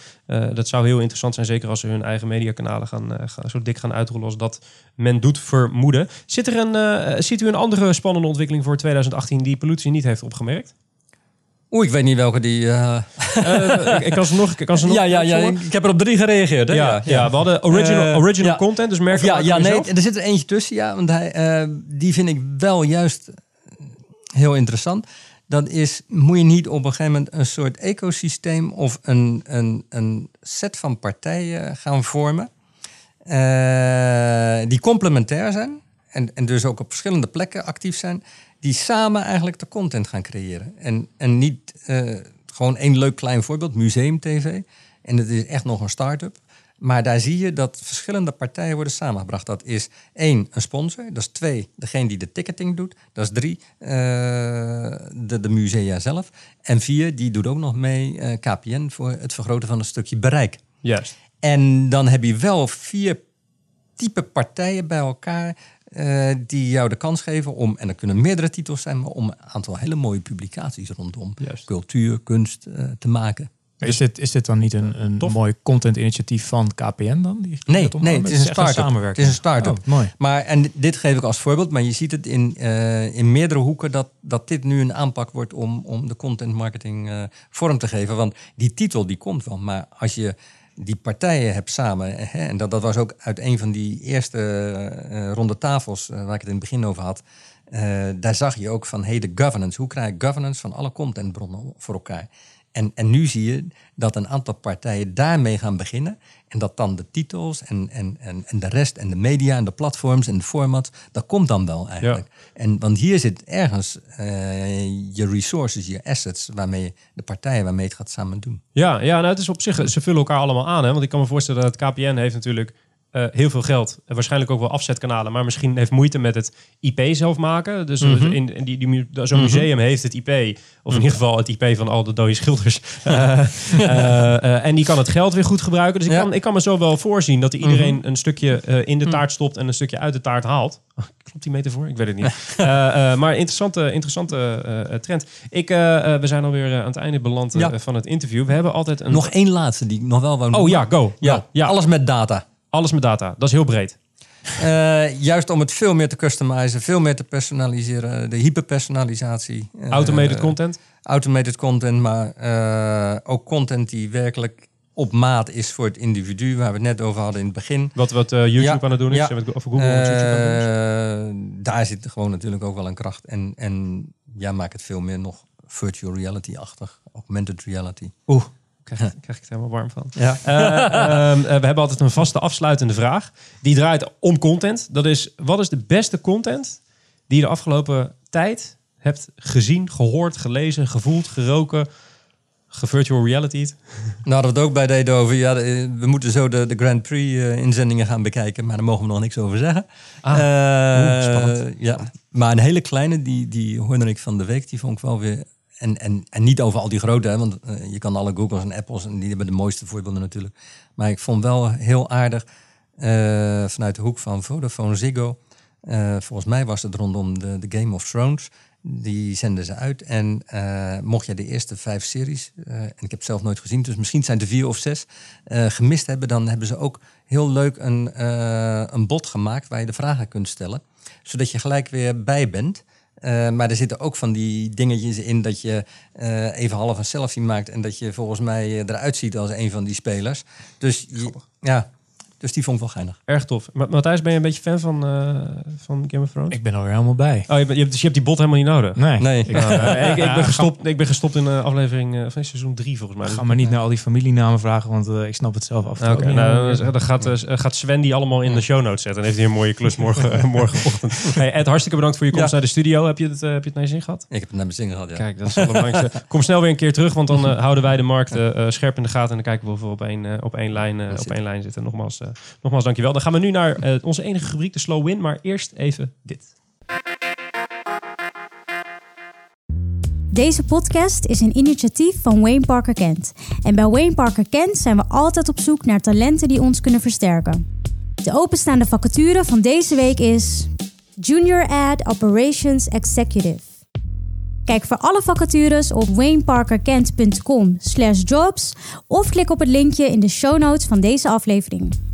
dat zou heel interessant zijn, zeker als ze hun eigen mediakanalen gaan, gaan, zo dik gaan uitrollen als dat men doet vermoeden. Zit er een, ziet u een andere spannende ontwikkeling voor 2018 die Pollutie niet heeft opgemerkt? Oeh, ik weet niet welke die... eh, Eh, ik, ik kan ze nog, ik kan ze nog ja, ja, ja, ik heb er op drie gereageerd. Hè? Ja, ja, we hadden original, Eh, original content, dus merken Of ja, ja nee, er zit er eentje tussen, ja. Want hij, die vind ik wel juist heel interessant. Dat is, moet je niet op een gegeven moment een soort ecosysteem of een, een, een set van partijen gaan vormen. die complementair zijn en, en dus ook op verschillende plekken actief zijn. Die samen eigenlijk de content gaan creëren. En, en niet eh, gewoon één leuk klein voorbeeld, Museum TV. En het is echt nog een start-up. Maar daar zie je dat verschillende partijen worden samengebracht. Dat is één, een sponsor. Dat is twee, degene die de ticketing doet. Dat is drie, eh, de, de musea zelf. En vier, die doet ook nog mee eh, KPN voor het vergroten van een stukje bereik. Juist. En dan heb je wel vier type partijen bij elkaar eh, die jou de kans geven om, en dat kunnen meerdere titels zijn, maar om een aantal hele mooie publicaties rondom Juist. cultuur, kunst eh, te maken. Is dit, is dit dan niet een, een Tof. mooi content initiatief van KPN dan? Die Nee, nee, het is een start-up. samenwerking. Het is een start-up. Oh, mooi. Maar, en dit geef ik als voorbeeld, maar je ziet het in, eh, in meerdere hoeken dat, dat dit nu een aanpak wordt om, om de content marketing vorm te geven. Want die titel die komt wel, maar als je die partijen hebt samen, hè, en dat, dat was ook uit een van die eerste eh, ronde tafels eh, waar ik het in het begin over had, daar zag je ook van, hey, de governance, hoe krijg ik governance van alle contentbronnen voor elkaar? En, en nu zie je dat een aantal partijen daarmee gaan beginnen. En dat dan de titels en, en, en, en de rest en de media en de platforms en de formats, dat komt dan wel eigenlijk. En, want hier zit ergens eh, je resources, je assets, waarmee de partijen waarmee het gaat samen doen. Ja, ja nou, het is op zich, ze vullen elkaar allemaal aan. Hè? Want ik kan me voorstellen dat het KPN heeft natuurlijk eh, heel veel geld. En waarschijnlijk ook wel afzetkanalen. Maar misschien heeft moeite met het IP zelf maken. Dus Mhm. in, in die, die, zo'n museum heeft het IP. Of in ieder geval het IP van al de dode schilders. Eh, eh, en die kan het geld weer goed gebruiken. Dus ik, Ja. kan, ik kan me zo wel voorzien dat iedereen Mhm. een stukje in de taart stopt en een stukje uit de taart haalt. Oh, Klopt die metafoor? Ik weet het niet. Maar interessante, interessante trend. Ik, we zijn alweer aan het einde beland Ja. van het interview. We hebben altijd een... Nog één laatste die ik nog wel wou Oh ja, go. Ja, ja. alles met data. Alles met data. Dat is heel breed. Eh, juist om het veel meer te customizen, veel meer te personaliseren, de hyperpersonalisatie. Eh, Automated content. automated content, maar eh, ook content die werkelijk op maat is voor het individu, waar we het net over hadden in het begin. Wat, wat YouTube Ja, aan het doen is. ja. Of Google met YouTube aan het doen is. Daar zit gewoon natuurlijk ook wel een kracht. En, en ja, maak het veel meer nog virtual reality-achtig, augmented reality. Oeh, krijg, ik- krijg ik er helemaal warm van. Ja. Eh, ehm, eh, we hebben altijd een vaste afsluitende vraag. Die draait om content. Dat is, wat is de beste content die je de afgelopen tijd hebt gezien, gehoord, gelezen, gevoeld, geroken, gevirtual reality'd? Nou hadden we het ook bij deden over, ja, we moeten zo de, de Grand Prix eh, inzendingen gaan bekijken, maar daar mogen we nog niks over zeggen. Ah, spannend. Ja, maar een hele kleine, die, die hoorde ik van de week, die vond ik wel weer... En, en, en niet over al die grote, hè, want eh, je kan alle Googles en Apples, en die hebben de mooiste voorbeelden natuurlijk. Maar ik vond wel heel aardig, eh, vanuit de hoek van Vodafone Ziggo, eh, volgens mij was het rondom de, de Game of Thrones. Die zenden ze uit. En mocht je de eerste vijf series, en ik heb zelf nooit gezien, dus misschien zijn er vier of zes, gemist hebben, dan hebben ze ook heel leuk een, een bot gemaakt waar je de vragen kunt stellen. Zodat je gelijk weer bij bent. Eh, maar er zitten ook van die dingetjes in dat je eh, even half een selfie maakt en dat je volgens mij eh, eruit ziet als een van die spelers. Dus je- ja, dus die vond ik wel geinig. Erg tof. Ma- Matthijs, ben je een beetje fan van, eh, van Game of Thrones? Ik ben alweer helemaal bij. Oh, je, bent- je hebt, dus je hebt die bot helemaal niet nodig. Nee. Nee. Ik, Eh, ik, ik, ben gestopt, ik ben gestopt in uh, aflevering uh, van seizoen 3 volgens mij. ga maar niet naar al die familienamen vragen, want eh, ik snap het zelf af. Oké, nou, dan- dan gaat, eh, gaat Sven die allemaal in de show notes zetten. En heeft hij een mooie klus morgen, morgenochtend. Hey Ed, hartstikke bedankt voor je komst Ja. naar de studio. Heb je het, heb je het naar je zin gehad? Ik heb het naar mijn zin gehad, ja. Kijk, dat is het belangrijkste. Kom snel weer een keer terug, want dan houden wij de markt scherp in de gaten. En dan kijken we of we op één, op één, lijn, op één lijn zitten. Nogmaals, nogmaals dankjewel. Dan gaan we nu naar eh, onze enige rubriek, de Slow Win. Maar eerst even dit. Deze podcast is een initiatief van Wayne Parker Kent. En bij Wayne Parker Kent zijn we altijd op zoek naar talenten die ons kunnen versterken. De openstaande vacature van deze week is Junior Ad Operations Executive. Kijk voor alle vacatures op wayneparkerkent.com slash jobs of klik op het linkje in de show notes van deze aflevering.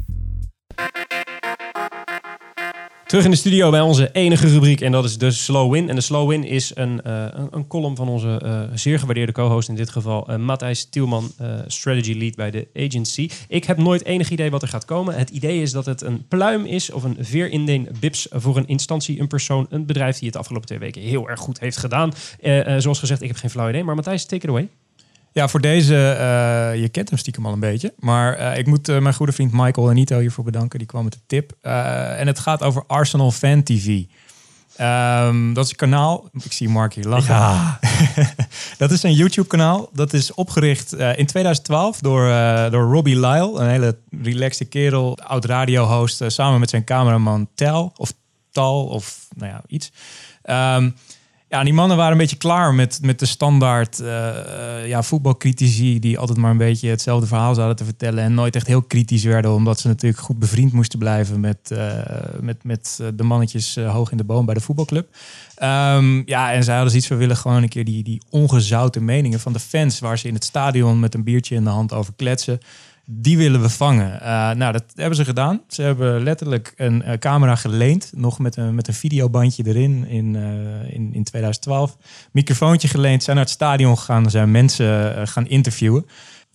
Terug in de studio bij onze enige rubriek en dat is de Slow Win. En de Slow Win is een, eh, een, column van onze eh, zeer gewaardeerde co-host, in dit geval eh Matthijs Tielman, Strategy Lead bij de agency. Ik heb nooit enig idee wat er gaat komen. Het idee is dat het een pluim is of een veerindeen bips voor een instantie, een persoon, een bedrijf die het de afgelopen twee weken heel erg goed heeft gedaan. Zoals gezegd, ik heb geen flauw idee, maar Matthijs, take it away. Ja, voor deze, eh, je kent hem stiekem al een beetje. Maar eh, ik moet eh, mijn goede vriend Michael Anito hiervoor bedanken. Die kwam met de tip. En het gaat over Arsenal Fan TV. Ehm, dat is een kanaal. Ik zie Mark hier lachen. dat is een YouTube-kanaal. Dat is opgericht in 2012 door, door Robbie Lyle. Een hele relaxte kerel. Oud radiohost. samen met zijn cameraman Tel. Of Tal. Of nou ja, iets. Ehm, Ja, die mannen waren een beetje klaar met, met de standaard eh, ja, voetbalcritici die altijd maar een beetje hetzelfde verhaal zouden te vertellen en nooit echt heel kritisch werden, omdat ze natuurlijk goed bevriend moesten blijven met, eh, met, met de mannetjes hoog in de boom bij de voetbalclub. Ehm, ja, en zij hadden zoiets van, willen gewoon een keer die, die ongezouten meningen van de fans, waar ze in het stadion met een biertje in de hand over kletsen, die willen we vangen. Eh, nou, dat hebben ze gedaan. Ze hebben letterlijk een eh, camera geleend, nog met een, met een videobandje erin in, eh, in, in 2012. Microfoontje geleend, zijn naar het stadion gegaan, zijn mensen gaan interviewen.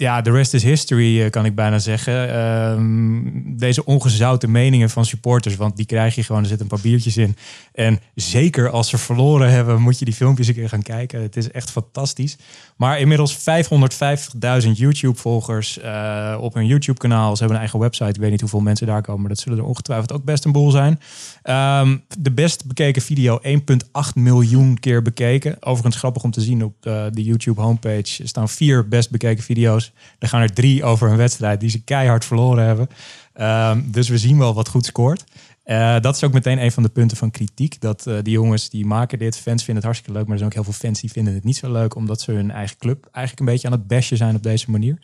Ja, de rest is history, eh, kan ik bijna zeggen. Ehm, deze ongezouten meningen van supporters, want die krijg je gewoon, er zitten een paar biertjes in. En zeker als ze verloren hebben, moet je die filmpjes een keer gaan kijken. Het is echt fantastisch. Maar inmiddels 550.000 YouTube-volgers eh, op hun YouTube-kanaal. Ze hebben een eigen website. Ik weet niet hoeveel mensen daar komen. maar Dat zullen er ongetwijfeld ook best een boel zijn. Ehm, de best bekeken video 1,8 miljoen keer bekeken. Overigens grappig om te zien op de, de YouTube homepage staan vier best bekeken video's. Er gaan er drie over een wedstrijd die ze keihard verloren hebben. Ehm, dus we zien wel wat goed scoort. Eh, dat is ook meteen een van de punten van kritiek. Dat eh, die jongens die maken dit, fans vinden het hartstikke leuk. Maar er zijn ook heel veel fans die vinden het niet zo leuk. Omdat ze hun eigen club eigenlijk een beetje aan het bashen zijn op deze manier.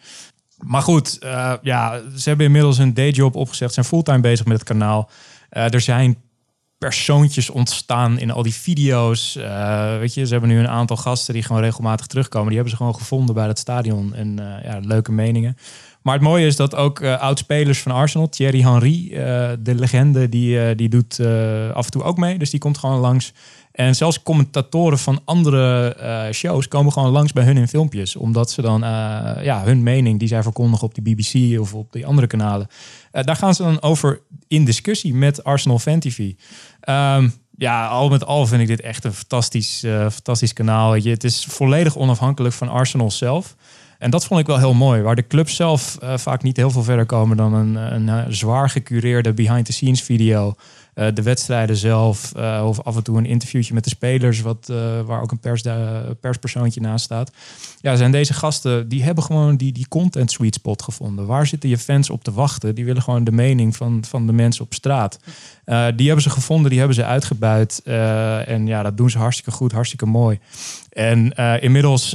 Maar goed, eh, ja, ze hebben inmiddels een dayjob opgezegd. Zijn fulltime bezig met het kanaal. Er zijn persoontjes ontstaan in al die video's. Eh, weet je, ze hebben nu een aantal gasten die gewoon regelmatig terugkomen. Die hebben ze gewoon gevonden bij het stadion. En eh, ja, leuke meningen. Maar het mooie is dat ook eh oud-spelers van Arsenal, Thierry Henry, de legende, die, die doet af en toe ook mee. Dus die komt gewoon langs. En zelfs commentatoren van andere eh, shows komen gewoon langs bij hun in filmpjes. Omdat ze dan eh, ja, hun mening die zij verkondigen op de BBC of op die andere kanalen. eh, daar gaan ze dan over in discussie met Arsenal Fan TV. Ehm, ja, al met al vind ik dit echt een fantastisch, fantastisch kanaal. Je, het is volledig onafhankelijk van Arsenal zelf. En dat vond ik wel heel mooi. Waar de clubs zelf vaak niet heel veel verder komen dan een, een, zwaar gecureerde behind-the-scenes video. Eh, de wedstrijden zelf, eh, of af en toe een interviewtje met de spelers, wat, eh, waar ook een pers, perspersoontje naast staat. Ja, zijn deze gasten, die hebben gewoon die, die content sweet spot gevonden. Waar zitten je fans op te wachten? Die willen gewoon de mening van, van de mensen op straat. Die hebben ze gevonden, die hebben ze uitgebuit. En ja, dat doen ze hartstikke goed, hartstikke mooi. En inmiddels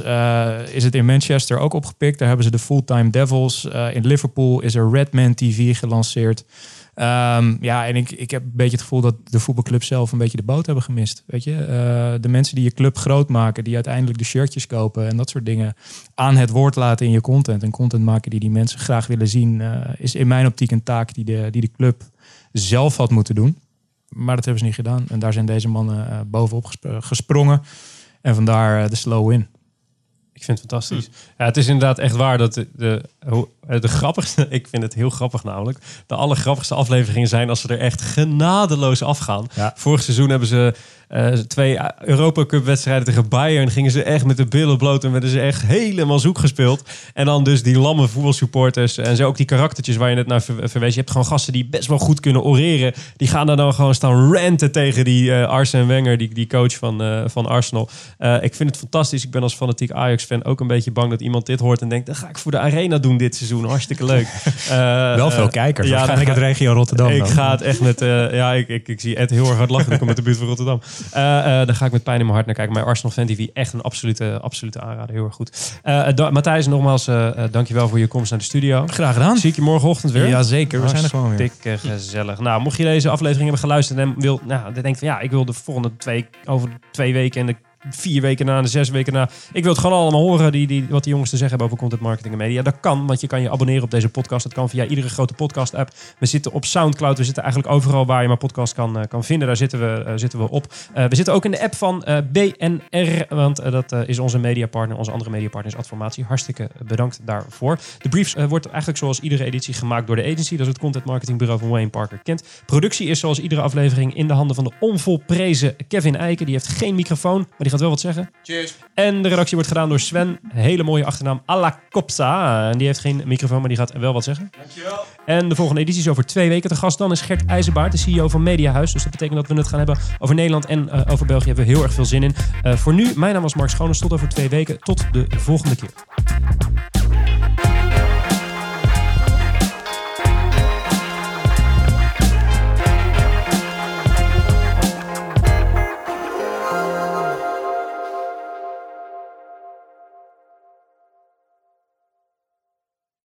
is het in Manchester ook opgepikt. Daar hebben ze de Fulltime Devils. In Liverpool is er Redman TV gelanceerd. Ehm, ja, en ik, ik heb een beetje het gevoel dat de voetbalclub zelf een beetje de boot hebben gemist. Weet je, Eh, de mensen die je club groot maken, die uiteindelijk de shirtjes kopen en dat soort dingen aan het woord laten in je content. En content maken die die mensen graag willen zien, eh, is in mijn optiek een taak die de, die de club zelf had moeten doen. Maar dat hebben ze niet gedaan. En daar zijn deze mannen eh, bovenop gesp- gesprongen. En vandaar de slow win. Ik vind het fantastisch. Ja, het is inderdaad echt waar dat de, de, de grappigste, ik vind het heel grappig namelijk, de allergrappigste afleveringen zijn als ze er echt genadeloos afgaan. Ja. Vorig seizoen hebben ze eh, twee Europa Cup wedstrijden tegen Bayern. Gingen ze echt met de billen bloot en werden ze echt helemaal zoek gespeeld. En dan dus die lamme voetbalsupporters en zo ook die karaktertjes waar je net naar ver- verwees. Je hebt gewoon gasten die best wel goed kunnen oreren. Die gaan dan, dan gewoon staan ranten tegen die eh Arsene Wenger, die, die coach van, eh, van Arsenal. Eh, ik vind het fantastisch. Ik ben als fanatiek Ajax-fan ook een beetje bang dat iemand dit hoort en denkt... dan ga ik voor de arena doen dit seizoen. Hartstikke leuk. Eh, Wel veel eh, kijkers. ja, waarschijnlijk uit regio Rotterdam. ik dan. ga het echt met... eh, ja, ik, ik, ik zie Ed heel erg hard lachen. Ik kom uit de buurt van Rotterdam. Daar ga ik met pijn in mijn hart naar kijken. Maar Arsenal Fan TV, echt een absolute, absolute aanrader. Heel erg goed. Matthijs, nogmaals, dankjewel voor je komst naar de studio. Graag gedaan. Zie ik je morgenochtend weer? Jazeker, we zijn er gewoon weer. Hartstikke gezellig. Nou, mocht je deze aflevering hebben geluisterd en wil, nou, dan denkt van ja, ik wil de volgende twee, over twee weken en de vier weken na de zes weken na. Ik wil het gewoon allemaal horen die, die, wat die jongens te zeggen hebben over content marketing en media. Dat kan, want je kan je abonneren op deze podcast. Dat kan via iedere grote podcast app. We zitten op Soundcloud. We zitten eigenlijk overal waar je maar podcast kan, eh, kan vinden. Daar zitten we, eh, zitten we op. Eh, we zitten ook in de app van BNR, want dat is onze mediapartner. Onze andere mediapartner is Adformatie. Hartstikke bedankt daarvoor. De briefs wordt eigenlijk zoals iedere editie gemaakt door de agency. Dat is het content marketingbureau van Wayne Parker Kent. Productie is zoals iedere aflevering in de handen van de onvolprezen Kevin Eiken. Die heeft geen microfoon, maar die gaat wel wat zeggen. Cheers. En de redactie wordt gedaan door Sven. Hele mooie achternaam Alla Kopsa. En die heeft geen microfoon, maar die gaat wel wat zeggen. Dankjewel. En de volgende editie is over twee weken. De gast dan is Gert IJzerbaard, de CEO van Mediahuis. Dus dat betekent dat we het gaan hebben over Nederland en eh, over België. Hebben we heel erg veel zin in. Eh, voor nu, mijn naam was Mark Schoones. Tot over twee weken. Tot de volgende keer.